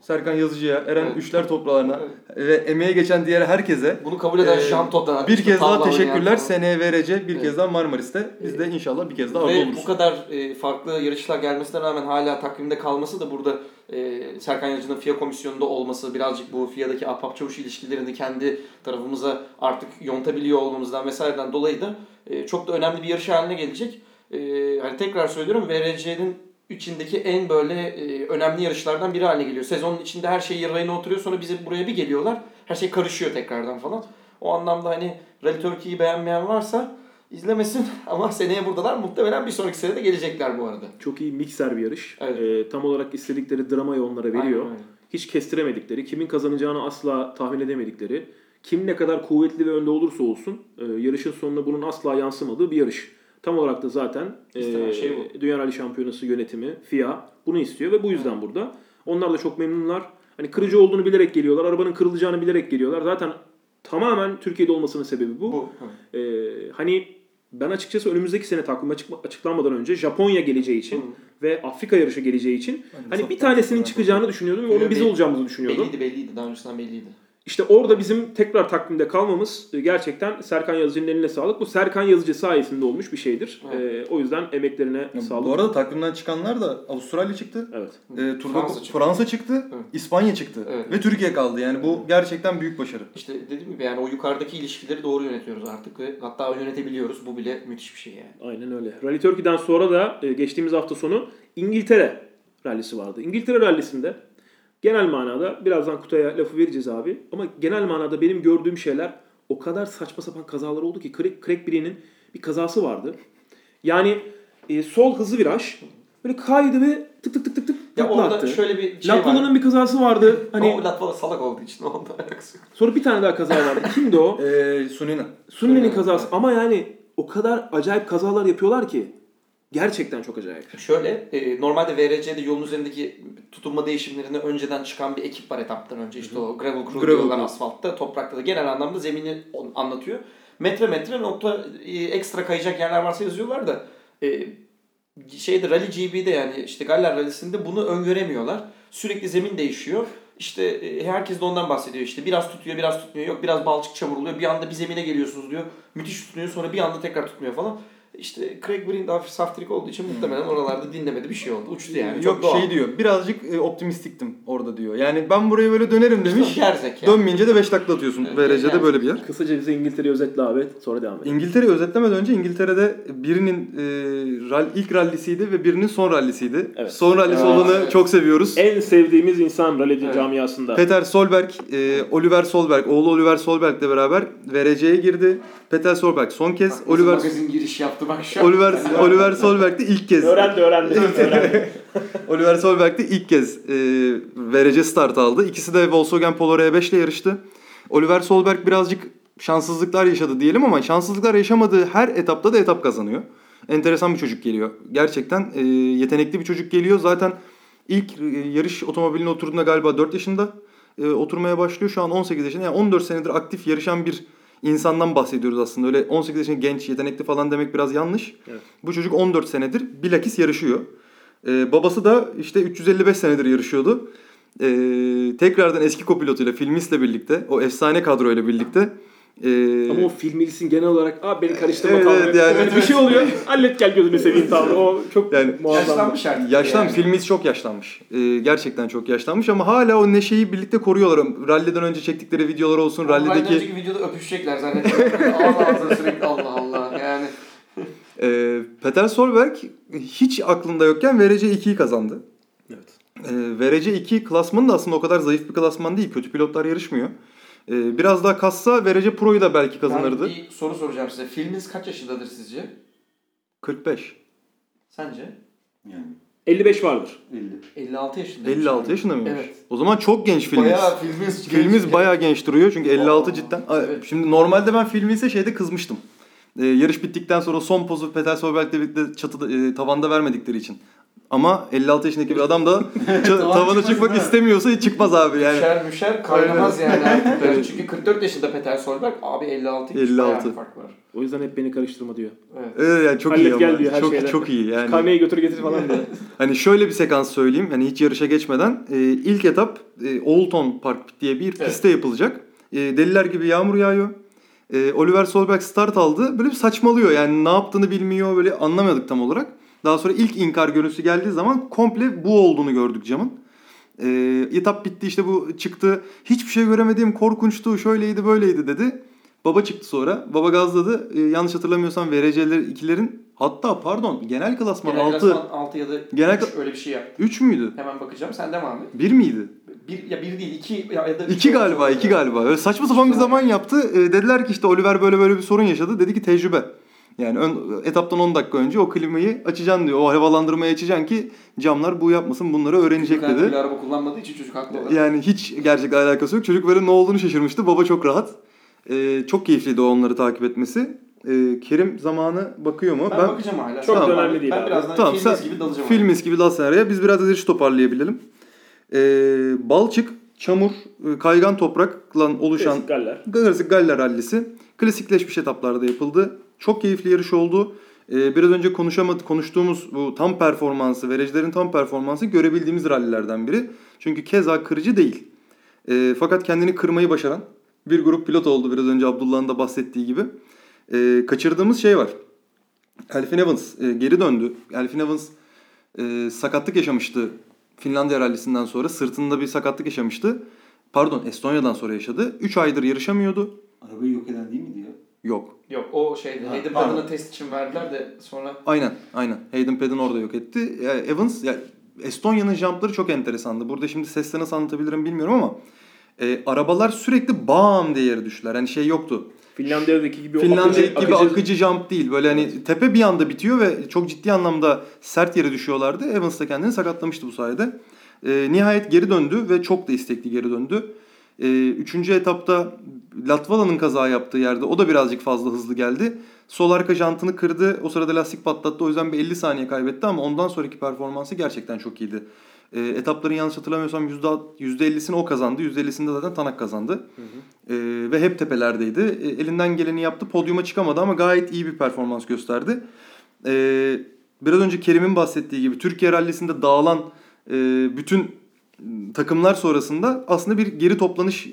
Serkan Yazıcı'ya, Eren Evet. Üçler toprağına ve emeğe geçen diğer herkese Bunu kabul eden Ee, Jean Todt'a. bir kez daha teşekkürler. Seneye VRC, bir Evet. kez daha Marmaris'te. Biz de inşallah bir kez daha orada oluruz. bu kadar e, farklı yarışlar gelmesine rağmen hala takvimde kalması da burada e, Serkan Yazıcı'nın FIA komisyonunda olması birazcık bu FIA'daki ahbap çavuş ilişkilerini kendi tarafımıza artık yontabiliyor olmamızdan vesaireden dolayı da e, çok da önemli bir yarış haline gelecek. E, hani tekrar söylüyorum VRC'nin içindeki en böyle e, önemli yarışlardan biri haline geliyor. Sezonun içinde her şey rayına oturuyor sonra bize buraya bir geliyorlar. Her şey karışıyor tekrardan falan. O anlamda hani Rally Turkey'yi beğenmeyen varsa izlemesin *laughs* ama seneye buradalar. Muhtemelen bir sonraki sene de gelecekler bu arada. Çok iyi mikser bir yarış. Evet. Ee, tam olarak istedikleri dramayı onlara veriyor. Aynen öyle. Hiç kestiremedikleri, kimin kazanacağını asla tahmin edemedikleri, kim ne kadar kuvvetli ve önde olursa olsun e, yarışın sonunda bunun asla yansımadığı bir yarış. Tam olarak da zaten e, şey bu. Dünya Rally Şampiyonası yönetimi, FIA bunu istiyor ve bu yüzden burada. Onlar da çok memnunlar. Hani kırıcı olduğunu bilerek geliyorlar, arabanın kırılacağını bilerek geliyorlar. Zaten tamamen Türkiye'de olmasının sebebi bu. Bu. Hı. Ee, hani ben açıkçası önümüzdeki sene takvim açık- açıklanmadan önce Japonya geleceği için ve Afrika yarışı geleceği için hani bir tanesinin çıkacağını düşünüyordum ve onun biz olacağımızı düşünüyordum. Belliydi belliydi. Daha öncesinden belliydi. İşte orada bizim tekrar takvimde kalmamız e, gerçekten Serkan Yazıcı'nın eline sağlık. Bu Serkan Yazıcı sayesinde olmuş bir şeydir. Evet. Ee, o yüzden emeklerine Ya sağlık. Bu arada takvimden çıkanlar da Avustralya çıktı. Evet. E, turda Fransa Fransa çıktı. çıktı. Evet. İspanya çıktı. Evet. Ve Türkiye kaldı. Yani bu gerçekten büyük başarı. İşte dediğim gibi yani o yukarıdaki ilişkileri doğru yönetiyoruz artık ve hatta yönetebiliyoruz. Bu bile müthiş bir şey yani. Aynen öyle. Rally Turkey'den sonra da e, geçtiğimiz hafta sonu İngiltere rallisi vardı. İngiltere rallisinde genel manada birazdan Kutay'a lafı vereceğiz abi. Ama genel manada benim gördüğüm şeyler o kadar saçma sapan kazalar oldu ki Craig, Craig Breen'in bir kazası vardı. Yani e, sol hızlı viraj böyle kaydı ve tık tık tık tık tık Ya orada attı. şöyle bir şey var. Latvala'nın bir kazası vardı. Hani... O Latvala salak olduğu için onda alakası yok. sonra bir tane daha kaza vardı. Kimdi o? *laughs* E, Sunina. Sunni'nin kazası ama yani o kadar acayip kazalar yapıyorlar ki gerçekten çok acayip. Şöyle, e, normalde VRC'de yolun üzerindeki tutunma değişimlerine önceden çıkan bir ekip var etaptan önce. İşte o gravel crew Gravel diyorlar asfaltta, toprakta da genel anlamda zemini anlatıyor. Metre metre nokta e, ekstra kayacak yerler varsa yazıyorlar da e, şeyde Rally GB'de yani işte Galler Rally'sinde bunu öngöremiyorlar. Sürekli zemin değişiyor. İşte e, herkes de ondan bahsediyor işte biraz tutuyor biraz tutmuyor yok biraz balçık çamur oluyor bir anda bir zemine geliyorsunuz diyor müthiş tutunuyor sonra bir anda tekrar tutmuyor falan. İşte Craig Breen de hafif saftirik olduğu için muhtemelen oralarda dinlemedi bir şey oldu uçtu yani çok Yok doğal. şey diyor. Birazcık e, optimistiktim orada diyor. Yani ben buraya böyle dönerim demiş. Gerzek yani. Dönmeyince de 5 takla atıyorsun. Evet, VRC'de yani. böyle bir yer. Kısaca bize İngiltere'yi özetle abi sonra devam edelim. İngiltere'yi özetlemeden önce İngiltere'de birinin e, ral, ilk rallisiydi ve birinin son rallisiydi. Evet. Son rallisi Evet. olanı Evet. çok seviyoruz. En sevdiğimiz insan rally Evet. camiasında. Peter Solberg, e, Oliver Solberg, oğlu Oliver Solberg'le beraber VRC'ye girdi. Peter Solberg son kez, Bak, Oliver magazin giriş yaptı bak şu an. Oliver Oliver Solberg de ilk kez. öğrendi öğrendi. öğrendi. *laughs* Oliver Solberg de ilk kez e, VRC start aldı. İkisi de Volkswagen Polo R5 ile yarıştı. Oliver Solberg birazcık şanssızlıklar yaşadı diyelim ama şanssızlıklar yaşamadığı her etapta da etap kazanıyor. Enteresan bir çocuk geliyor. Gerçekten e, yetenekli bir çocuk geliyor. Zaten ilk e, yarış otomobiline oturduğunda galiba 4 yaşında e, oturmaya başlıyor. Şu an 18 yaşında. Yani 14 senedir aktif yarışan bir insandan bahsediyoruz aslında. Öyle 18 yaşında genç, yetenekli falan demek biraz yanlış. Evet. Bu çocuk 14 senedir bilakis yarışıyor. Ee, babası da işte 355 senedir yarışıyordu. Ee, tekrardan eski kopilotuyla, Filmis'le birlikte, o efsane kadroyla birlikte. Ee, Ama o filmilisin genel olarak abi beni karıştırma Evet, tavrı. evet, yani- Evet, bir şey oluyor. Hallet gel gözünü seveyim tavrı. O çok Yani- muazzam. Yaşlanmış artık. Yaşlan, yani. Filmis çok yaşlanmış. Ee, gerçekten çok yaşlanmış ama hala o neşeyi birlikte koruyorlar. Rally'den önce çektikleri videolar olsun, Rally'deki... rallideki... önceki videoda öpüşecekler zannediyorum. Ağız *laughs* ağzına sürekli Allah Allah yani. Ee, Peter Solberg hiç aklında yokken VRC 2'yi kazandı. Evet. Ee, VRC 2 klasmanı da aslında o kadar zayıf bir klasman değil. Kötü pilotlar yarışmıyor. Ee, biraz daha kassa VRC Pro'yu da belki kazanırdı. Ben bir soru soracağım size. Filminiz kaç yaşındadır sizce? 45. Sence? Yani 55 vardır. 50. 56 yaşında. 56 yaşında mıymış? Evet. O zaman çok genç filmimiz. Bayağı filminiz Filmimiz bayağı genç duruyor çünkü 56 Aa, cidden. Evet. Şimdi normalde ben filmimize şeyde kızmıştım. Ee, yarış bittikten sonra son pozu Peter Solberg'le birlikte çatıda, e, tavanda vermedikleri için. Ama 56 yaşındaki bir adam da *laughs* tavana çıkmak istemiyorsa hiç çıkmaz abi yani. Müşer müşer kaynamaz yani artık. Evet. *laughs* Çünkü 44 yaşında Peter Solberg. Abi 56 'ymış, 56. bayağı bir fark var. O yüzden hep beni karıştırma diyor. Evet. Evet yani çok Hallet iyi gel ama. diyor her çok şeyden. çok iyi yani. Karneyi götür getir falan diyor. *laughs* Hani şöyle bir sekans söyleyeyim. Hani hiç yarışa geçmeden e, ilk etap e, Oldton Park diye bir pistte yapılacak. E, deliler gibi yağmur yağıyor. E, Oliver Solberg start aldı. Böyle bir saçmalıyor. Yani ne yaptığını bilmiyor. Böyle anlamadık tam olarak. Daha sonra ilk inkar görüntüsü geldiği zaman komple bu olduğunu gördük camın. E, etap bitti işte bu çıktı. Hiçbir şey göremedim. Korkunçtu. Şöyleydi böyleydi dedi. Baba çıktı sonra. Baba gazladı. E, yanlış hatırlamıyorsam VRC'ler ikilerin hatta pardon genel klasman Genel 6 klasman 6 ya da Genel 3 öyle bir şey yaptı. 3 müydü? Hemen bakacağım. Sen devam et. 1 miydi? Bir, ya bir değil iki ya, ya da İki olmuş galiba, iki galiba. Öyle saçma sapan bir zaman yaptı. E, dediler ki işte Oliver böyle böyle bir sorun yaşadı. Dedi ki tecrübe. Yani ön, etaptan 10 dakika önce o klimayı açacaksın diyor. O havalandırmayı açacaksın ki camlar bu yapmasın bunları öğrenecek Çocuk dedi. bir araba kullanmadığı için çocuk haklı olarak. Yani hiç gerçekle alakası yok. Çocuk böyle ne olduğunu şaşırmıştı. Baba çok rahat. E, çok keyifliydi onları takip etmesi. E, Kerim zamanı bakıyor mu? Ben, bakacağım hala. Çok bak- önemli değil Ben abi. birazdan Tamam film sen gibi dalacağım. filmis gibi dal sen araya. Biz biraz da toparlayabilelim. Ee, balçık, çamur, e, kaygan toprakla oluşan Klasik Galler. Klasik Galler Rallisi klasikleşmiş etaplarda yapıldı. Çok keyifli yarış oldu. Ee, biraz önce konuşamadı, konuştuğumuz bu tam performansı, verecilerin tam performansı görebildiğimiz rallilerden biri. Çünkü keza kırıcı değil. Ee, fakat kendini kırmayı başaran bir grup pilot oldu biraz önce Abdullah'ın da bahsettiği gibi. Ee, kaçırdığımız şey var. Elfin Evans e, geri döndü. Elfin Evans e, sakatlık yaşamıştı Finlandiya rallisinden sonra. Sırtında bir sakatlık yaşamıştı. Pardon Estonya'dan sonra yaşadı. 3 aydır yarışamıyordu. Arabayı yok eden değil miydi ya? Yok. Yok o şeyde Ha, Hayden. Paddon'ı test için verdiler de sonra Aynen, aynen. Hayden Paddon orada yok etti. Yani Evans, ya Estonya'nın jumpları çok enteresandı. Burada şimdi sesle nasıl anlatabilirim bilmiyorum ama e, arabalar sürekli bam diye yere düştüler. Hani şey yoktu. Finlandiya'daki gibi o Finlandiya'daki akıcı- gibi akıcı- akıcı jump değil. Böyle hani tepe bir anda bitiyor ve çok ciddi anlamda sert yere düşüyorlardı. Evans da kendini sakatlamıştı bu sayede. E, nihayet geri döndü ve çok da istekli geri döndü. E, üçüncü etapta Latvala'nın kaza yaptığı yerde o da birazcık fazla hızlı geldi. Sol arka jantını kırdı. O sırada lastik patlattı. O yüzden bir 50 saniye kaybetti ama ondan sonraki performansı gerçekten çok iyiydi. E, etapların yanlış hatırlamıyorsam %50'sini o kazandı. %50'sini de zaten Tanak kazandı. E, ve hep tepelerdeydi. E, elinden geleni yaptı. Podyuma çıkamadı ama gayet iyi bir performans gösterdi. E, biraz önce Kerim'in bahsettiği gibi Türkiye rallisinde dağılan e, bütün takımlar sonrasında aslında bir geri toplanış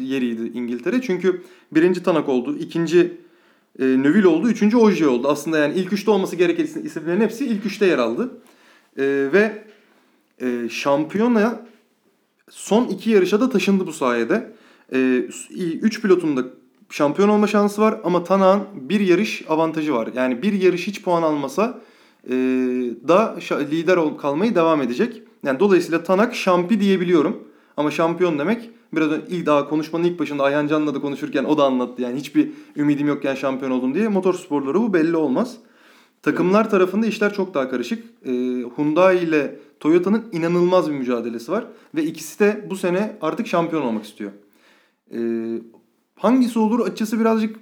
yeriydi İngiltere. Çünkü birinci Tanak oldu, ikinci e, Neville oldu, üçüncü Ogier oldu. Aslında yani ilk üçte olması gereken isim- isimlerin hepsi ilk üçte yer aldı. E, ve e, şampiyona son iki yarışa da taşındı bu sayede. E, üç pilotun da şampiyon olma şansı var ama Tanak'ın bir yarış avantajı var. Yani bir yarış hiç puan almasa e, da lider kalmayı devam edecek. Yani dolayısıyla Tanak şampi diyebiliyorum. Ama şampiyon demek biraz ilk daha konuşmanın ilk başında Ayhan Can'la da konuşurken o da anlattı. Yani hiçbir ümidim yokken şampiyon oldum diye. Motorsporları bu belli olmaz. Takımlar tarafında işler çok daha karışık. Ee, Hyundai ile Toyota'nın inanılmaz bir mücadelesi var. Ve ikisi de bu sene artık şampiyon olmak istiyor. Ee, hangisi olur açısı birazcık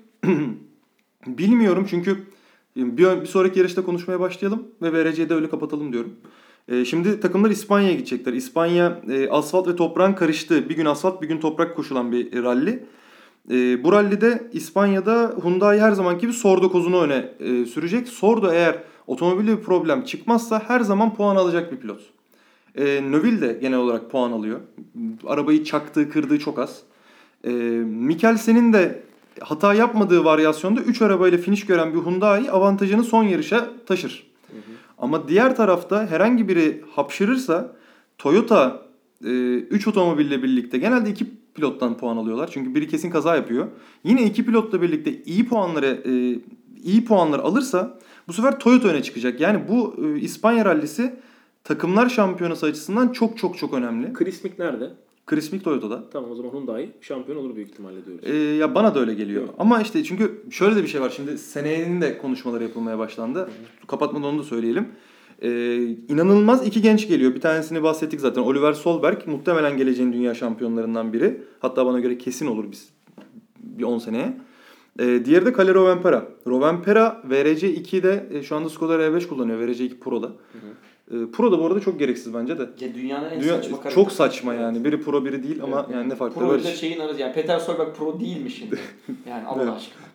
*clears throat* bilmiyorum. Çünkü bir, bir sonraki yarışta konuşmaya başlayalım ve VRC'yi de öyle kapatalım diyorum. Ee, şimdi takımlar İspanya'ya gidecekler. İspanya e, asfalt ve toprağın karıştığı bir gün asfalt bir gün toprak koşulan bir ralli. E, bu rallide İspanya'da Hyundai her zamanki gibi Sordo kozunu öne e, sürecek. Sordo eğer otomobilde bir problem çıkmazsa her zaman puan alacak bir pilot. E, Neville de genel olarak puan alıyor. Arabayı çaktığı, kırdığı çok az. Mikkelsen'in de hata yapmadığı varyasyonda 3 arabayla finish gören bir Hyundai avantajını son yarışa taşır. Ama diğer tarafta herhangi biri hapşırırsa Toyota 3 otomobille birlikte genelde 2 pilottan puan alıyorlar. Çünkü biri kesin kaza yapıyor. Yine iki pilotla birlikte iyi puanları e, iyi puanlar alırsa bu sefer Toyota öne çıkacak. Yani bu e, İspanya rallisi takımlar şampiyonası açısından çok çok çok önemli. Chris Mick nerede? Chris Mick Toyota'da. Tamam o zaman Hyundai şampiyon olur büyük ihtimalle diyoruz. E, ya bana da öyle geliyor. Ama işte çünkü şöyle de bir şey var. Şimdi senenin de konuşmaları yapılmaya başlandı. Kapatmadan onu da söyleyelim. Ee, inanılmaz iki genç geliyor. Bir tanesini bahsettik zaten. Oliver Solberg muhtemelen geleceğin dünya şampiyonlarından biri. Hatta bana göre kesin olur biz bir 10 seneye. Ee, diğeri de Kalle Rovanpera. Rovanpera VRC 2'de e, şu anda Skoda R5 kullanıyor. VRC 2 Pro'da. Ee, Pro da bu arada çok gereksiz bence de. ya dünyanın en Dünya, saçma karakter. çok saçma yani. Biri Pro biri değil ama Evet. yani ne farkı Pro var? ile şeyin arası yani Peter Solberg pro değil mi şimdi? *laughs* Yani Allah Evet. aşkına.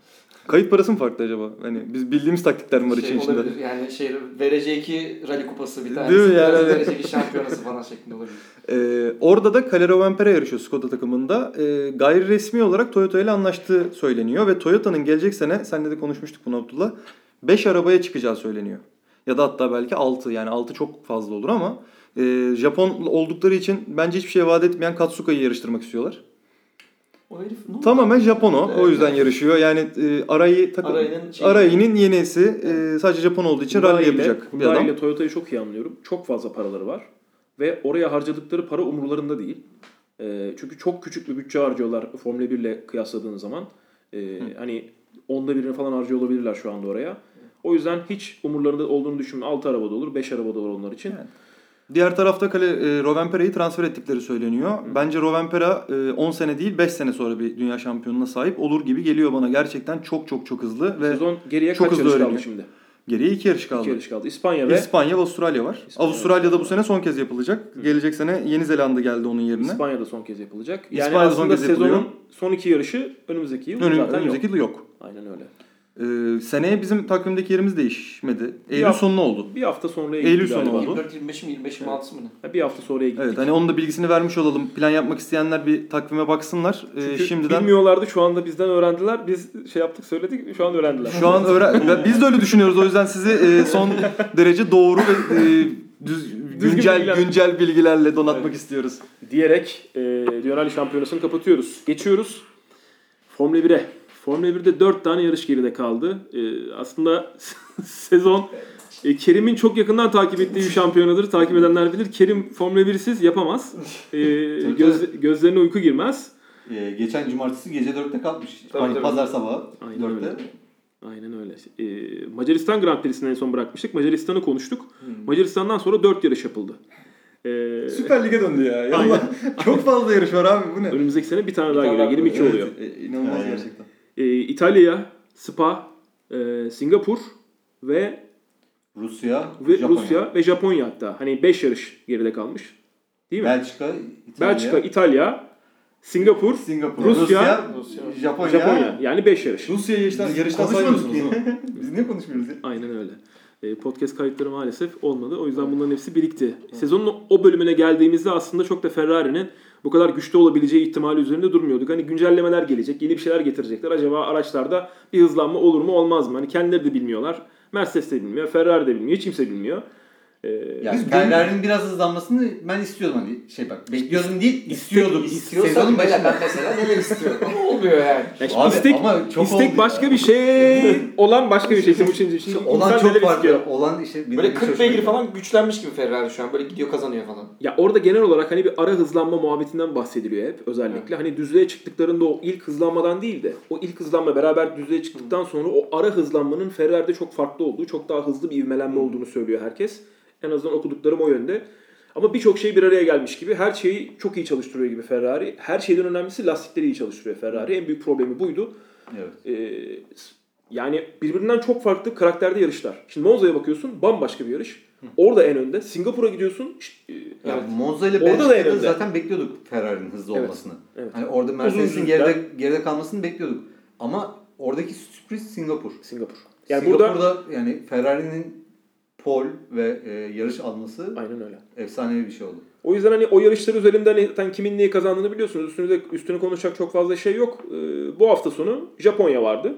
Kayıt parası mı farklı acaba? Hani biz bildiğimiz taktikler mi var Şey için içinde? olabilir yani şey VRC2 rally kupası bir tanesi. Değil mi yani? VRC2 şampiyonası falan şeklinde olabilir. *laughs* Ee, orada da Kalle Rovanpera yarışıyor Skoda takımında. Ee, gayri resmi olarak Toyota ile anlaştığı söyleniyor ve Toyota'nın gelecek sene, seninle de konuşmuştuk bunu Abdullah, 5 arabaya çıkacağı söyleniyor. Ya da hatta belki 6 yani 6 çok fazla olur ama e, Japon oldukları için bence hiçbir şey vaat etmeyen Katsuka'yı yarıştırmak istiyorlar. O herif ne? Tamamen Japon o. O Evet. yüzden yarışıyor. Yani e, Aray'ı takım Aray'ın Aray'ın yenisi e, sadece Japon olduğu için rally yapacak bir adam. ile Toyota'yı çok iyi anlıyorum. Çok fazla paraları var. Ve oraya harcadıkları para umurlarında değil. E, çünkü çok küçük bir bütçe harcıyorlar Formula 1 ile kıyasladığın zaman. E, hani onda birini falan harcıyor olabilirler şu anda oraya. O yüzden hiç umurlarında olduğunu düşünmüyorum. 6 arabada olur, 5 arabada olur onlar için. Diğer tarafta kale e, Rovanpera'yı transfer ettikleri söyleniyor. Bence Rovanpera e, 10 sene değil 5 sene sonra bir dünya şampiyonuna sahip olur gibi geliyor bana. Gerçekten çok çok çok hızlı ve Sezon geriye çok kaç hızlı yarış kaldı şimdi? geriye 2 yarış kaldı. İki yarış kaldı. İspanya ve İspanya ve Avustralya var. İspanya, Avustralya'da bu sene son kez yapılacak. Gelecek sene Yeni Zelanda geldi onun yerine. İspanya'da son kez yapılacak. Yani İspanya'da son aslında kez sezonun yapılıyor. son iki yarışı önümüzdeki yıl Önüm, zaten önümüzdeki yok. yıl yok. Aynen öyle. Ee, seneye bizim takvimdeki yerimiz değişmedi. Eylül hafta- sonu oldu. Bir hafta sonraya Eylül gittik sonu oldu. 24-25 mi 25 26 mı ne? Ha, Bir hafta sonraya gittik. Evet hani onun da bilgisini vermiş olalım. Plan yapmak isteyenler bir takvime baksınlar. Ee, Çünkü şimdiden bilmiyorlardı şu anda bizden öğrendiler. Biz şey yaptık söyledik şu an öğrendiler. şu an öğren biz de öyle düşünüyoruz. O yüzden sizi e, son *laughs* derece doğru ve e, düz, güncel bilgiler. güncel bilgilerle donatmak istiyoruz. diyerek e, Dünya Rally Şampiyonası'nı kapatıyoruz. Geçiyoruz Formula 1'e. Formula 1'de 4 tane yarış geride kaldı. E, aslında *laughs* sezon e, Kerim'in çok yakından takip ettiği bir şampiyonadır. Takip edenler bilir. Kerim Formula 1'siz yapamaz. *laughs* E, göz, gözlerine uyku girmez. Ee, geçen cumartesi gece 4'te kalkmış. Tabii, Hani tabii. pazar sabahı Aynen 4'te. öyle. Aynen öyle. E, Macaristan Grand Prix'sini en son bırakmıştık. Macaristan'ı konuştuk. Macaristan'dan sonra 4 yarış yapıldı. E, Süper Lig'e döndü ya. Yallah. Çok fazla yarış var abi bu ne? önümüzdeki sene bir tane daha geliyor. daha 22 geliyor. oluyor. Evet, e, inanılmaz Aynen. gerçekten. E, İtalya, Spa, e, Singapur ve Rusya, ve Japonya. Rusya ve Japonya hatta. Hani 5 yarış geride kalmış. Değil mi? Belçika, İtalya, Belçika, İtalya, Singapur, Singapur, Rusya, Rusya. Japonya. Japonya. Yani 5 yarış. Rusya yarıştan, yarıştan saymıyorsunuz? *laughs* Biz niye konuşmuyoruz ya? Aynen öyle. E, podcast kayıtları maalesef olmadı. O yüzden bunların hepsi birikti. Sezonun o bölümüne geldiğimizde aslında çok da Ferrari'nin bu kadar güçlü olabileceği ihtimali üzerinde durmuyorduk. Hani güncellemeler gelecek, yeni bir şeyler getirecekler. Acaba araçlarda bir hızlanma olur mu olmaz mı? Hani kendileri de bilmiyorlar. Mercedes de bilmiyor, Ferrari de bilmiyor, hiç kimse bilmiyor. E, Yani Biz Ferrari'nin biraz hızlanmasını ben istiyordum hani şey bak bekliyordum değil istiyordum. İstiyorsan başında. ben mesela neler istiyorum ama olmuyor yani. Yani Abi istek, ama çok istek başka ya. bir şey, *laughs* olan başka bir şey. Şimdi, şimdi, şimdi Olan çok farklı. istiyor? Olan işte bir Böyle bir 40 hoşuma beygir falan güçlenmiş gibi Ferrari şu an. Böyle gidiyor kazanıyor falan. Ya orada genel olarak hani bir ara hızlanma muhabbetinden bahsediliyor hep özellikle. Hani düzlüğe çıktıklarında o ilk hızlanmadan değil de o ilk hızlanma beraber düzlüğe çıktıktan sonra o ara hızlanmanın Ferrari'de çok farklı olduğu, çok daha hızlı bir ivmelenme olduğunu söylüyor herkes. En azından okuduklarım o yönde. Ama birçok şey bir araya gelmiş gibi. Her şeyi çok iyi çalıştırıyor gibi Ferrari. Her şeyden önemlisi lastikleri iyi çalıştırıyor Ferrari. En büyük problemi buydu. Evet. Ee, yani birbirinden çok farklı karakterde yarışlar. Şimdi Monza'ya bakıyorsun bambaşka bir yarış. Orada en önde. Singapur'a gidiyorsun. şş, e, Yani Monza ile Belçika'da zaten bekliyorduk Ferrari'nin hızlı Evet, olmasını. evet. Hani orada Mercedes'in geride geride kalmasını bekliyorduk. Ama oradaki sürpriz Singapur. Singapur. Yani burada Singapur'da yani Ferrari'nin pol ve e, yarış alması aynen öyle. efsanevi bir şey oldu. O yüzden hani o yarışlar üzerinden hani zaten kimin neyi kazandığını biliyorsunuz. Üstünüze, üstüne konuşacak çok fazla şey yok. Ee, bu hafta sonu Japonya vardı.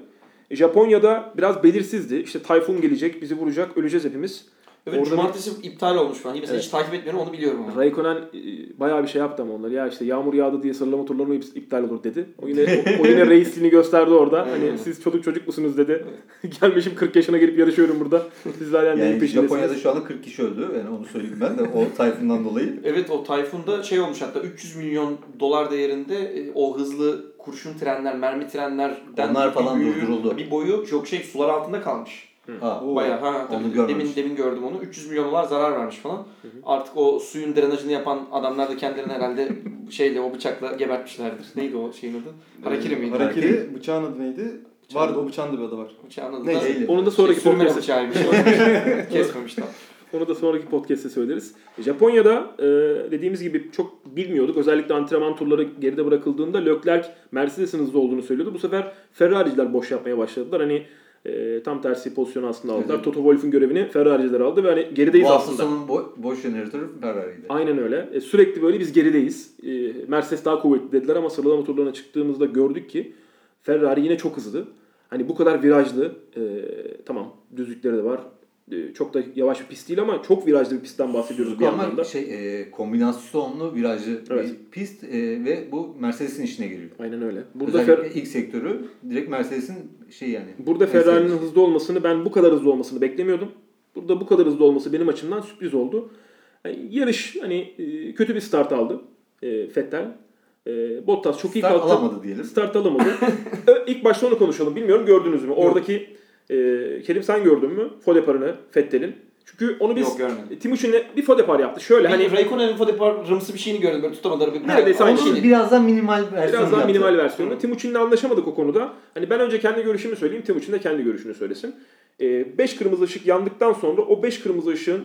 E, Japonya'da biraz belirsizdi. İşte tayfun gelecek, bizi vuracak, öleceğiz hepimiz. Evet Orada cumartesi iptal olmuş falan. Mesela Evet. hiç takip etmiyorum onu biliyorum ama. Raikkonen e, bayağı bir şey yaptı ama onlar. Ya işte yağmur yağdı diye sıralama turları mı ip- iptal olur dedi. O yine o, o yine *laughs* reisliğini gösterdi orada. Hani siz çocuk çocuk musunuz dedi. *laughs* Gelmişim 40 yaşına gelip yarışıyorum burada. Siz hala neyin Yani peşindesiniz? Japonya'da şu anda 40 kişi öldü. Yani onu söyleyeyim ben de o tayfundan dolayı. *laughs* Evet o Tayfun'da şey olmuş hatta 300 milyon dolar değerinde e, o hızlı kurşun trenler, mermi trenlerden Onlar bir falan büyüğü- durduruldu. Bir boyu çok şey sular altında kalmış. Ha, Bayağı ha onu tabii. görmemiş. demin demin gördüm onu. 300 milyon dolar zarar vermiş falan. Artık o suyun drenajını yapan adamlar da kendilerini herhalde *laughs* şeyle o bıçakla gebertmişlerdir. Neydi o şeyin adı? Harakiri miydi? Harakiri bıçağın adı neydi? Vardı o bıçağın da bir adı var. Bıçağın adı Neyse. da? Onu da sonraki sürmene podcast'te bıçağıymış. *laughs* Kesmemiş tam. Onu da sonraki podcast'te söyleriz. Japonya'da e, dediğimiz gibi çok bilmiyorduk. Özellikle antrenman turları geride bırakıldığında Leclerc Mercedes'in hızlı olduğunu söylüyordu. Bu sefer Ferrari'ciler boş yapmaya başladılar. Hani e, tam tersi pozisyonu aslında aldılar. Evet. Toto Wolff'un görevini Ferrari'ciler aldı ve hani gerideyiz Bu aslında. sonun bo- boş jeneratörü Ferrari'ydi. Aynen öyle. E, sürekli böyle biz gerideyiz. E, Mercedes daha kuvvetli dediler ama sıralama turlarına çıktığımızda gördük ki Ferrari yine çok hızlı. Hani bu kadar virajlı. e, tamam düzlükleri de var. E, çok da yavaş bir pist değil ama çok virajlı bir pistten bahsediyoruz bir Ama yandan da. şey e, kombinasyonlu virajlı Evet. bir pist e, ve bu Mercedes'in işine geliyor. Aynen öyle. Burada Fer- ilk sektörü direkt Mercedes'in şey yani. burada. Ferrari'nin hızlı olmasını ben bu kadar hızlı olmasını beklemiyordum. Burada bu kadar hızlı olması benim açımdan sürpriz oldu. Yani yarış hani e, kötü bir start aldı e, Vettel. E, Bottas çok iyi Start kalktı. alamadı diyelim. Start alamadı. *laughs* İlk başta onu konuşalım. Bilmiyorum gördünüz mü? Oradaki e, Kerim sen gördün mü? Fodepar'ını Fettel'in. Çünkü onu biz Yok, görmedim. Timuçin'le bir Fodepar yaptı. Şöyle Hani hani Raikkonen'in Fodepar'ımsı bir şeyini gördüm. Böyle tutamadılar. Bir, Neredeyse aynı Onun şey. Biraz daha minimal versiyon biraz daha minimal versiyonu. Timuçin'le anlaşamadık o konuda. Hani ben önce kendi görüşümü söyleyeyim. Timuçin de kendi görüşünü söylesin. 5 kırmızı ışık yandıktan sonra o 5 kırmızı ışığın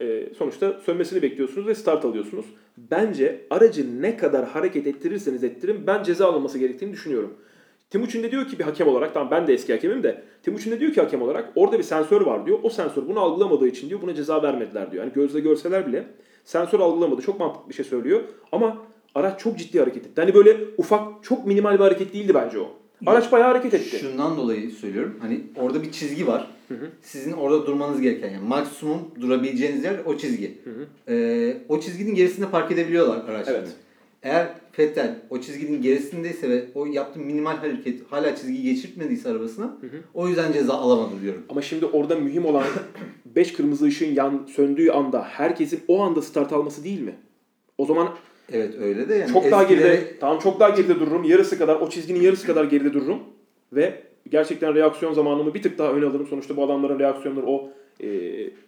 e, sonuçta sönmesini bekliyorsunuz ve start alıyorsunuz. Bence aracı ne kadar hareket ettirirseniz ettirin ben ceza alınması gerektiğini düşünüyorum. Timuçin de diyor ki bir hakem olarak tamam ben de eski hakemim de Timuçin de diyor ki hakem olarak orada bir sensör var diyor. O sensör bunu algılamadığı için diyor buna ceza vermediler diyor. Yani gözle görseler bile sensör algılamadı. Çok mantıklı bir şey söylüyor. Ama araç çok ciddi hareket etti. Hani böyle ufak çok minimal bir hareket değildi bence o. Araç bayağı hareket etti. Şundan dolayı söylüyorum. Hani orada bir çizgi var. Sizin orada durmanız gereken yani maksimum durabileceğiniz yer o çizgi. Ee, o çizginin gerisinde park edebiliyorlar araçları. Evet. Eğer Vettel o çizginin gerisindeyse ve o yaptığı minimal hareket hala çizgiyi geçirtmediyse arabasına o yüzden ceza alamadı diyorum. Ama şimdi orada mühim olan *coughs* 5 kırmızı ışığın yan söndüğü anda herkesin o anda start alması değil mi? O zaman Evet öyle de yani çok daha geride, tamam çok daha geride dururum. Yarısı kadar, o çizginin yarısı kadar geride dururum. Ve gerçekten reaksiyon zamanımı bir tık daha öne alırım. Sonuçta bu adamların reaksiyonları o e,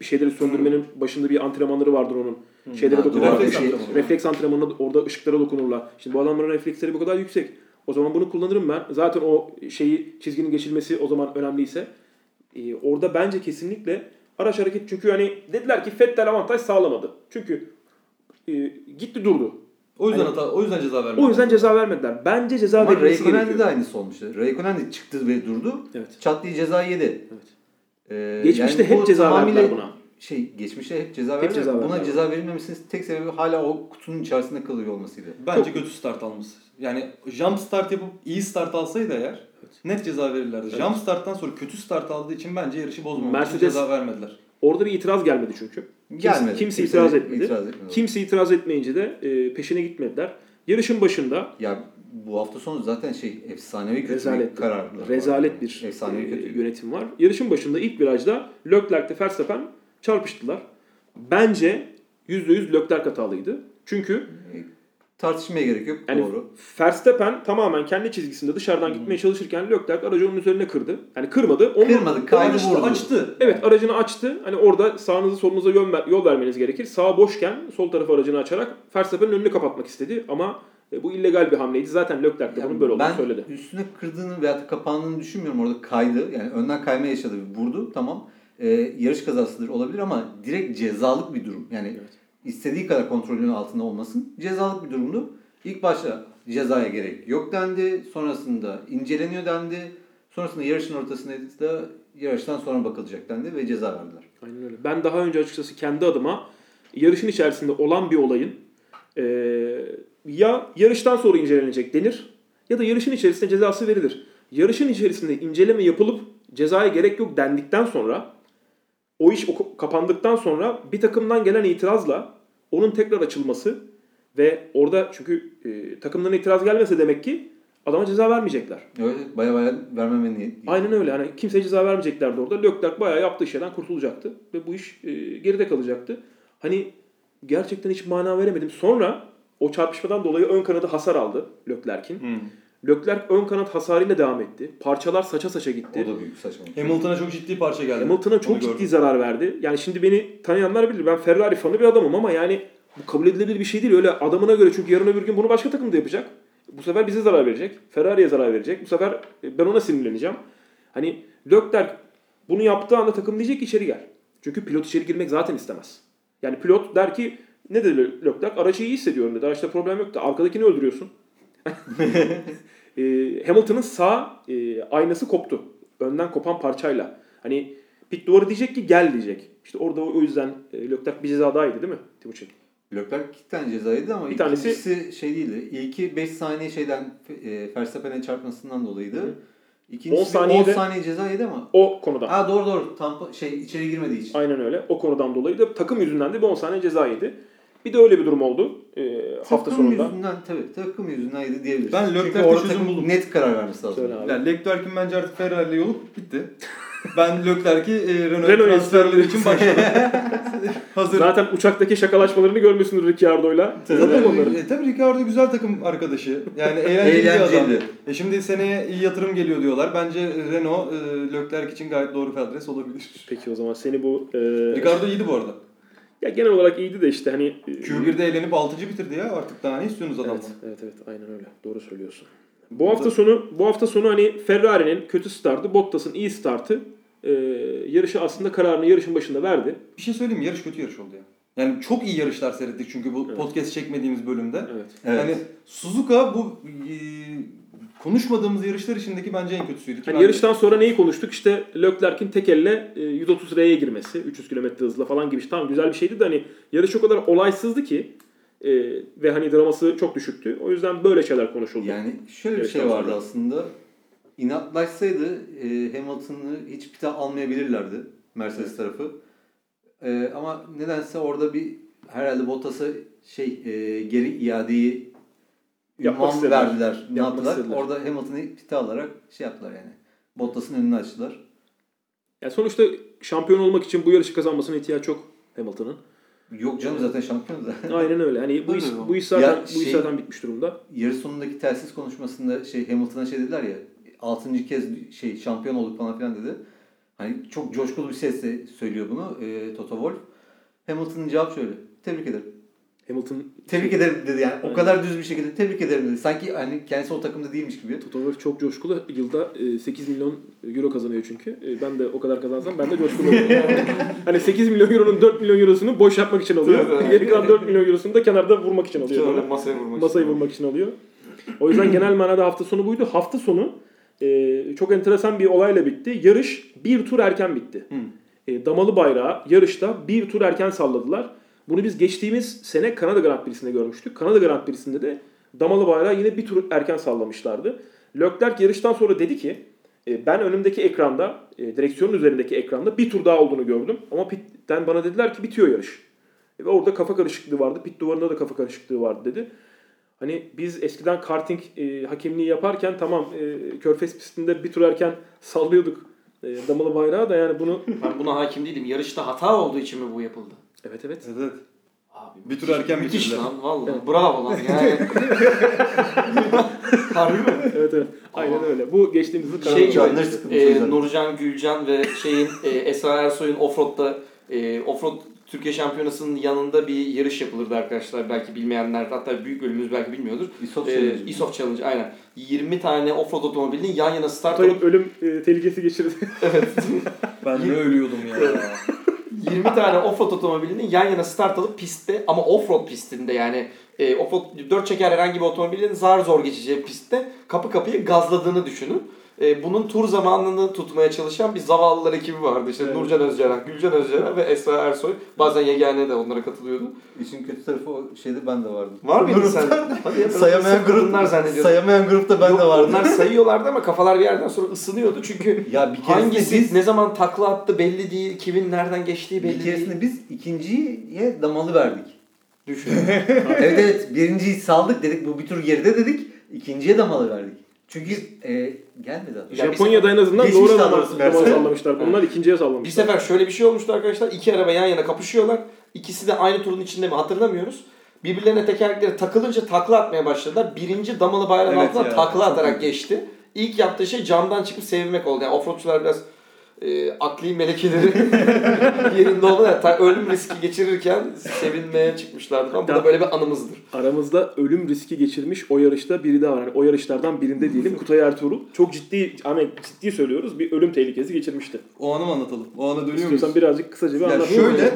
bir şeyleri söndürmenin başında bir antrenmanları vardır onun. Şeylere Ha, dokunurlar. Refleks, şey- antrenmanı. refleks antrenmanında orada ışıklara dokunurlar. Şimdi bu adamların refleksleri bu kadar yüksek. O zaman bunu kullanırım ben. Zaten o şeyi çizginin geçilmesi o zaman önemliyse. E, orada bence kesinlikle araç hareket çünkü hani dediler ki Vettel avantaj sağlamadı. Çünkü e, gitti durdu. O yüzden hata, o yüzden ceza vermedi. O yüzden ceza vermediler. Bence ceza Ama verilmesi gerekiyor. de aynısı olmuştu. Raikkonen de çıktı ve durdu. Evet. Çat diye ceza yedi. Evet. Ee, Geçmişte yani hep ceza tamamıyla verdiler buna. Şey, geçmişte hep ceza verdiler. ceza Buna ceza verilmemesinin tek sebebi hala o kutunun içerisinde kalıyor olmasıydı. Bence kötü start alması. Yani jump start yapıp iyi start alsaydı eğer net ceza verirlerdi. Jump starttan sonra kötü start aldığı için bence yarışı bozmamak için Mercedes- ceza vermediler. Orada bir itiraz gelmedi çünkü. Kimse, Gelmedi. kimse itiraz de etmedi. itiraz etmedi. Kimse itiraz etmeyince de e, peşine gitmediler. Yarışın başında Ya bu hafta sonu zaten şey efsanevi kötü rezalet, bir karar. rezalet bir efsanevi e, kötü. yönetim var. Yarışın başında ilk virajda Leclerc ile Verstappen çarpıştılar. Bence %100 Leclerc hatalıydı. Çünkü Tartışmaya gerek yok. Yani Doğru. Verstappen tamamen kendi çizgisinde dışarıdan gitmeye çalışırken Leclerc aracı onun üzerine kırdı. Yani kırmadı. Onu, Kırmadı, kaydı Açtı, vurdu. açtı. Evet aracını açtı. Hani orada sağınızı solunuza yol, ver- yol vermeniz gerekir. Sağ boşken sol tarafı aracını açarak Verstappen'in önünü kapatmak istedi. Ama e, bu illegal bir hamleydi. Zaten Leclerc de Yani bunun böyle olduğunu ben söyledi. üstüne kırdığını veya da kapağını düşünmüyorum. Orada kaydı. Yani önden kayma yaşadı. Vurdu. Tamam. Ee, yarış kazasıdır olabilir ama direkt cezalık bir durum. Yani istediği kadar kontrolünün altında olmasın. Cezalık bir durumdu. İlk başta cezaya gerek yok dendi. Sonrasında inceleniyor dendi. Sonrasında yarışın ortasında da yarıştan sonra bakılacak dendi ve ceza verdiler. Aynen öyle. Ben daha önce açıkçası kendi adıma yarışın içerisinde olan bir olayın e, ya yarıştan sonra incelenecek denir ya da yarışın içerisinde cezası verilir. Yarışın içerisinde inceleme yapılıp cezaya gerek yok dendikten sonra o iş kapandıktan sonra bir takımdan gelen itirazla onun tekrar açılması ve orada çünkü e, takımdan itiraz gelmese demek ki adama ceza vermeyecekler. Evet baya baya vermeme niyet. Aynen öyle. Hani kimseye ceza vermeyeceklerdi orada. Leclerc bayağı yaptığı şeyden kurtulacaktı. Ve bu iş e, geride kalacaktı. Hani gerçekten hiç mana veremedim. Sonra o çarpışmadan dolayı ön kanadı hasar aldı Leclerc'in. Leclerc ön kanat hasarıyla devam etti. Parçalar saça saça gitti. O da büyük saçmalık. Hamilton'a çok ciddi parça geldi. Hamilton'a çok Onu ciddi gördüm. zarar verdi. Yani şimdi beni tanıyanlar bilir. Ben Ferrari fanı bir adamım ama yani bu kabul edilebilir bir şey değil. Öyle adamına göre çünkü yarın öbür gün bunu başka takım da yapacak. Bu sefer bize zarar verecek. Ferrari'ye zarar verecek. Bu sefer e, ben ona sinirleneceğim. Hani Leclerc bunu yaptığı anda takım diyecek ki içeri gel. Çünkü pilot içeri girmek zaten istemez. Yani pilot der ki ne dedi Leclerc? Aracı iyi hissediyorum dedi. Araçta problem yok da arkadakini öldürüyorsun. *laughs* e, Hamilton'ın sağ e, aynası koptu. Önden kopan parçayla. Hani pit duvarı diyecek ki gel diyecek. İşte orada o yüzden e, Leclerc bir ceza daha yedi değil mi Timuçin? Leclerc iki tane ceza yedi ama Bir tanesi- ikincisi şey değildi. İlki 5 saniye şeyden e, Verstappen'e çarpmasından dolayıydı. İkincisi 10 10 saniyede- saniye, 10 saniye ceza yedi ama. O konudan. Ha doğru doğru. Tam şey içeri girmediği için. Aynen öyle. O konudan dolayı da takım yüzünden de bir 10 saniye ceza yedi. Bir de öyle bir durum oldu e, hafta takım sonunda. yüzünden tabii takım yüzünden yedi diyebiliriz. Ben orada çözüm takım buldum. net karar vermesi lazım. Yani Leclerc'in bence artık Ferrari'yle yolu bitti. Ben Leclerc'i e, Renault Renault'a transferleri için başladım. *laughs* Hazır. Zaten uçaktaki şakalaşmalarını görmüşsündür Ricciardo'yla. Onları? E, tabii Ricardo güzel takım arkadaşı. Yani eğlenceli, bir adam. E şimdi seneye iyi yatırım geliyor diyorlar. Bence Renault e, Leclerc için gayet doğru bir adres olabilir. Peki o zaman seni bu... E, Ricardo iyiydi bu arada. Ya genel olarak iyiydi de işte hani... e, Q1'de eğlenip 6. bitirdi ya. Artık daha ne istiyorsunuz adamdan? Evet, evet, evet, aynen öyle. Doğru söylüyorsun. Bu hafta sonu bu hafta sonu hani Ferrari'nin kötü startı, Bottas'ın iyi startı e, yarışı aslında kararını yarışın başında verdi. Bir şey söyleyeyim mi? Yarış kötü yarış oldu ya. Yani çok iyi yarışlar seyrettik çünkü bu Evet. podcast çekmediğimiz bölümde. Evet. Evet. Yani Suzuka bu e, konuşmadığımız yarışlar içindeki bence en kötüsüydü. Ki ben- yarıştan sonra neyi konuştuk? İşte Leclerc'in tek elle e, 130 R'ye girmesi, 300 km hızla falan gibi. Tamam güzel bir şeydi de hani yarış o kadar olaysızdı ki e, ve hani draması çok düşüktü. O yüzden böyle şeyler konuşuldu. Yani şöyle bir Yarıştan şey vardı sonra. aslında. İnatlaşsaydı e, Hamilton'ı hiç pite almayabilirlerdi Mercedes tarafı. E, ama nedense orada bir herhalde Bottas'a şey e, geri iadeyi Yapmak verdiler. Ne yaptılar? istediler. Orada Hamilton'ı pite alarak şey yaptılar yani. Bottas'ın önünü açtılar. Yani sonuçta şampiyon olmak için bu yarışı kazanmasına ihtiyaç yok Hamilton'ın. Yok canım zaten şampiyon da. *laughs* Aynen öyle. Hani bu iş, bu iş zaten Ya bu iş şey- zaten bitmiş durumda. Yarış sonundaki telsiz konuşmasında şey Hamilton'a şey dediler ya 6. kez şey şampiyon olduk falan filan dedi. Hani çok coşkulu bir sesle söylüyor bunu e, Toto Wolff. Hamilton'ın cevap şöyle. Tebrik ederim. Hamilton Tebrik ederim dedi yani. Aynen. O kadar düz bir şekilde tebrik ederim dedi. Sanki hani kendisi o takımda değilmiş gibi. Toto Wolff çok coşkulu. Yılda e, 8 milyon euro kazanıyor çünkü. E, Ben de o kadar kazansam ben de coşkulu olurum. *laughs* hani 8 milyon euronun 4 milyon eurosunu boş yapmak için alıyor. Geri kalan 4 milyon eurosunu da kenarda vurmak için alıyor. Böyle. masaya vurmak Masayı istiyorum. vurmak için alıyor. O yüzden *clears throat* genel manada hafta sonu buydu. Hafta sonu e, çok enteresan bir olayla bitti. Yarış bir tur erken bitti. E, damalı bayrağı yarışta bir tur erken salladılar. Bunu biz geçtiğimiz sene Kanada Grand Prix'sinde görmüştük. Kanada Grand Prix'sinde de damalı bayrağı yine bir tur erken sallamışlardı. Leclerc yarıştan sonra dedi ki e, ben önümdeki ekranda, e, direksiyonun üzerindeki ekranda bir tur daha olduğunu gördüm. Ama pitten bana dediler ki bitiyor yarış. E, Ve orada kafa karışıklığı vardı. Pit duvarında da kafa karışıklığı vardı dedi. Hani biz eskiden karting e, hakemliği yaparken tamam e, Körfez pistinde bir tur erken sallıyorduk e, damalı bayrağı da yani bunu Ben buna hakim değilim. Yarışta hata olduğu için mi bu yapıldı? Evet evet Evet, evet. Abi, Bir tur erken müthiş bitirdiler. lan vallahi. Bravo lan *laughs* yani. Harbi mi? evet evet aynen öyle. Bu geçtiğimiz yıl Şey sıkılmış e. Nurcan Gülcan ve şeyin e, Esra Ersoy'un offroad'da e, offroad Türkiye Şampiyonası'nın yanında bir yarış yapılırdı arkadaşlar. Belki bilmeyenler hatta büyük bölümümüz belki bilmiyordur. İSOF E, Challenge. İSOF Challenge aynen. 20 tane offroad otomobilinin yan yana start Kutay'ın alıp ölüm e, tehlikesi geçirdi. Ben *laughs* de ölüyordum ya. *laughs* 20 tane offroad otomobilinin yan yana start alıp pistte ama offroad pistinde yani e, offroad 4 çeker herhangi bir otomobilin zar zor geçeceği pistte kapı kapıya gazladığını düşünün. E, bunun tur zamanını tutmaya çalışan bir zavallılar ekibi vardı. İşte Evet. Nurcan Özcerah, Gülcan Özcerah ve Esra Ersoy. Bazen Yegane de onlara katılıyordu. İşin kötü tarafı o şeyde ben de vardım. Var mıydı sen? *laughs* Hadi ya, Sayamayan sırf grup, kadınlar zannediyordum. sayamayan grupta ben Yok, de vardım. Onlar *laughs* sayıyorlardı ama kafalar bir yerden sonra ısınıyordu çünkü Ya bir hangisi biz ne zaman takla attı belli değil, kimin nereden geçtiği belli bir değil. keresinde biz ikinciye damalı verdik. Düşün. *laughs* evet evet birinciyi saldık dedik bu bir tur geride dedik. ikinciye damalı verdik. Çünkü e, gelmedi adam. Ya Japonya'da en azından doğru Mercedes. sallamışlar. Bunlar ikinciye Bir sallamışlar. sefer şöyle bir şey olmuştu arkadaşlar. İki araba yan yana kapışıyorlar. İkisi de aynı turun içinde mi hatırlamıyoruz. Birbirlerine tekerlekleri takılınca takla atmaya başladılar. Birinci damalı bayrağın Evet altına ya, takla atarak geçti. İlk yaptığı şey camdan çıkıp sevinmek oldu. Yani offroadçular biraz e, akli melekeleri *laughs* yerinde oldu. Yani ta- ölüm riski geçirirken sevinmeye çıkmışlardı. Ama bu da böyle bir anımızdır. Aramızda ölüm riski geçirmiş o yarışta biri daha var. Yani o yarışlardan birinde diyelim Kutay Ertuğrul. Çok ciddi ama ciddi söylüyoruz bir ölüm tehlikesi geçirmişti. O anı mı anlatalım? O ana dönüyor muyuz? İstiyorsan birazcık kısaca bir Ya anlat. şöyle-.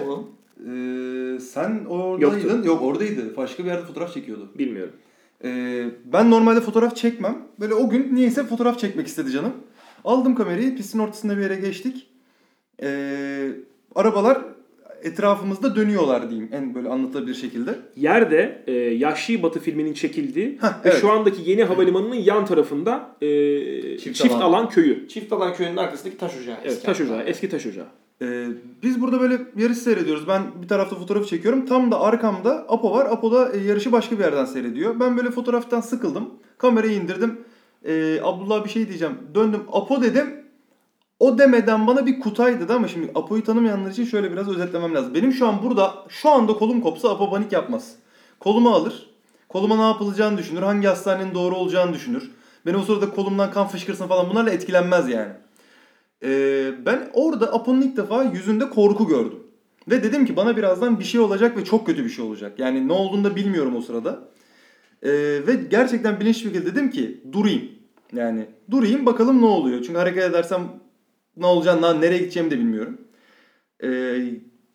Ee, sen oradaydın. Yok oradaydı. Başka bir yerde fotoğraf çekiyordu. Bilmiyorum. Ee, ben normalde fotoğraf çekmem. Böyle o gün niyeyse fotoğraf çekmek istedi canım. Aldım kamerayı pistin ortasında bir yere geçtik. Ee, arabalar etrafımızda dönüyorlar diyeyim en böyle anlatılabilir şekilde. Yerde e, Yahşi Batı filminin çekildiği Heh, ve evet. şu andaki yeni havalimanının yan tarafında e, Çift çift, alan. alan. köyü. Çift alan köyünün arkasındaki taş ocağı. Evet, eski taş ocağı, eski taş ocağı. Ee, biz burada böyle yarış seyrediyoruz. Ben bir tarafta fotoğrafı çekiyorum. Tam da arkamda Apo var. Apo da e, yarışı başka bir yerden seyrediyor. Ben böyle fotoğraftan sıkıldım. Kamerayı indirdim. Ee, Abdullah bir şey diyeceğim. Döndüm Apo dedim. O demeden bana bir Kutay dedi ama şimdi Apo'yu tanımayanlar için şöyle biraz özetlemem lazım. Benim şu an burada şu anda kolum kopsa Apo panik yapmaz. Kolumu alır. Koluma ne yapılacağını düşünür. Hangi hastanenin doğru olacağını düşünür. Beni o sırada kolumdan kan fışkırsın falan bunlarla etkilenmez yani. Ee, ben orada Apo'nun ilk defa yüzünde korku gördüm. Ve dedim ki bana birazdan bir şey olacak ve çok kötü bir şey olacak. Yani ne olduğunu da bilmiyorum o sırada. Ee, ve gerçekten bilinçli bir şekilde dedim ki durayım. Yani durayım bakalım ne oluyor. Çünkü hareket edersem ne olacağını, nereye gideceğimi de bilmiyorum. Ee,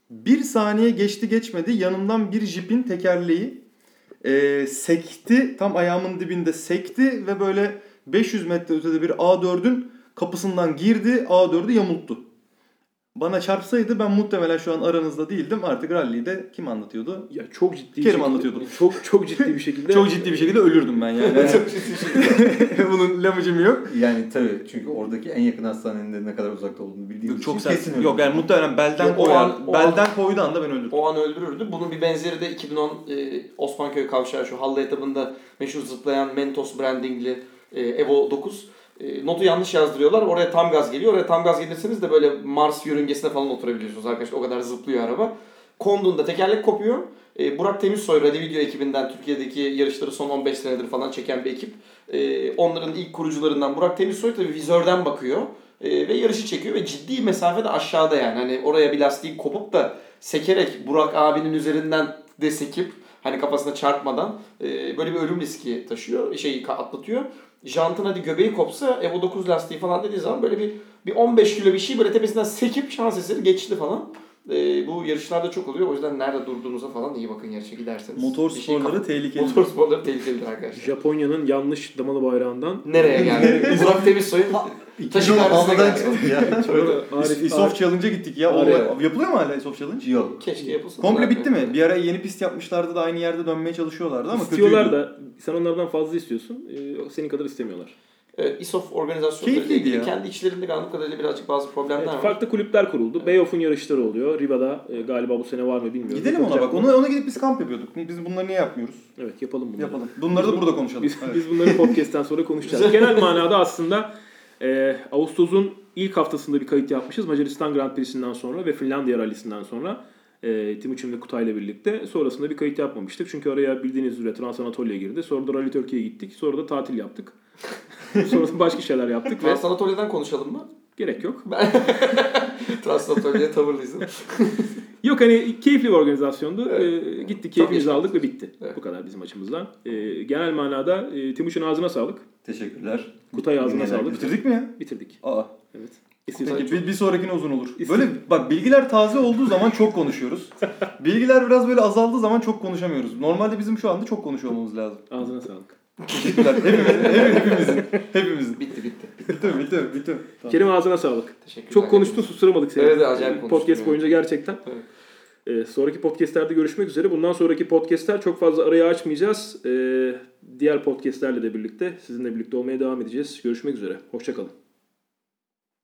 bir saniye geçti geçmedi yanımdan bir jipin tekerleği e, sekti. Tam ayağımın dibinde sekti ve böyle 500 metre ötede bir A4'ün kapısından girdi. A4'ü yamulttu. Bana çarpsaydı ben muhtemelen şu an aranızda değildim. Artık rally'yi de kim anlatıyordu? Ya çok ciddi bir Kerim şekilde- anlatıyordu. Çok çok ciddi bir şekilde. *laughs* Çok ciddi bir şekilde ölürdüm ben yani. *laughs* *laughs* Bunun lamıcım yok. Yani tabii çünkü oradaki en yakın hastanenin de ne kadar uzakta olduğunu bildiğim Çok için sert. kesin Yok yani muhtemelen belden Yok, o koyar. an- belden koyduğu anda ben öldürdüm. O an öldürürdü. Bunun bir benzeri de 2010 e, Osmanköy kavşağı şu Halle etabında meşhur zıplayan Mentos brandingli e, Evo 9. E, notu yanlış yazdırıyorlar. Oraya tam gaz geliyor. Oraya tam gaz gelirseniz de böyle Mars yörüngesine falan oturabiliyorsunuz arkadaşlar. O kadar zıplıyor araba. Konduğunda tekerlek kopuyor. E, Burak Temizsoy Rally Video ekibinden Türkiye'deki yarışları son 15 senedir falan çeken bir ekip. E, onların ilk kurucularından Burak Temizsoy tabii vizörden bakıyor. Ve yarışı çekiyor ve ciddi mesafede aşağıda yani. Hani oraya bir lastiğin kopup da sekerek Burak abinin üzerinden de sekip hani kafasına çarpmadan böyle bir ölüm riski taşıyor. Şeyi ka- atlatıyor. Jantın hadi göbeği kopsa Evo 9 lastiği falan dediği zaman böyle bir bir 15 kilo bir şey böyle tepesinden sekip şans eseri geçti falan. E, bu yarışlarda çok oluyor. O yüzden nerede durduğunuza falan iyi bakın yarışa giderseniz. Motor şey sporları kap- tehlikeli. Motor sporları tehlikelidir arkadaşlar. Japonya'nın yanlış damalı bayrağından Nereye geldi? Burak Temizsoy'un taşı karşısına 2016'dan geldi. Arif, İsof Challenge'a gittik ya. O, yapılıyor mu hala İsof Challenge? Yok. Keşke yapılsa. Komple bitti mi? Bir ara yeni pist yapmışlardı da aynı yerde dönmeye çalışıyorlardı ama istiyorlar kötüydü. da sen onlardan fazla istiyorsun. Ee, senin kadar istemiyorlar. Evet, İSOF organizasyonları ilgili ya. kendi içlerinde anladığım kadarıyla birazcık bazı problemler Evet, var. farklı kulüpler kuruldu. Beyoff'un yarışları oluyor. Riva'da e, galiba bu sene var mı bilmiyorum. Gidelim ona bak. Ona, ona gidip biz kamp yapıyorduk. Biz bunları niye yapmıyoruz? Evet yapalım bunu. Yapalım. Bunları da burada konuşalım. Biz, Evet. biz bunları podcast'ten sonra konuşacağız. Genel manada aslında e, Ağustos'un ilk haftasında bir kayıt yapmışız. Macaristan Grand Prix'sinden sonra ve Finlandiya Rally'sinden sonra e, Timuçin ve Kutay'la birlikte. Sonrasında bir kayıt yapmamıştık. Çünkü araya bildiğiniz üzere Trans Anatolia girdi. Sonra da Rally Türkiye'ye gittik. Sonra da tatil yaptık. *laughs* sonra da başka şeyler yaptık ve Trans Anatolia'dan konuşalım mı? gerek yok. *laughs* Trans Anatolia'ya tavırlıyız. *laughs* Yok hani keyifli bir organizasyondu. Evet. Ee, gittik keyfimizi aldık ve bitti. Evet. Bu kadar bizim açımızdan. Ee, genel manada e, Timuçin ağzına sağlık. Teşekkürler. Kutay ağzına Neler sağlık. Bitirdik mi ya? Bitirdik. Aa. Evet. Peki bir, bir sonrakine uzun olur. İstim- Böyle bak bilgiler taze olduğu zaman çok konuşuyoruz. Bilgiler biraz böyle azaldığı zaman çok konuşamıyoruz. Normalde bizim şu anda çok konuşuyor olmamız lazım. Ağzına sağlık. Teşekkürler. Hepimizin, hepimizin. Hepimizin. bitti bitti. Bitti mi? Bitti mi? Bitti mi? Tamam. Kerim ağzına sağlık. Teşekkürler. Çok konuştun susturamadık seni. Evet, acayip Ee, konuştun Podcast boyunca gerçekten. Ee, sonraki podcastlerde görüşmek üzere. Bundan sonraki podcastler çok fazla arayı açmayacağız. Ee, diğer podcastlerle de birlikte sizinle birlikte olmaya devam edeceğiz. Görüşmek üzere. Hoşçakalın.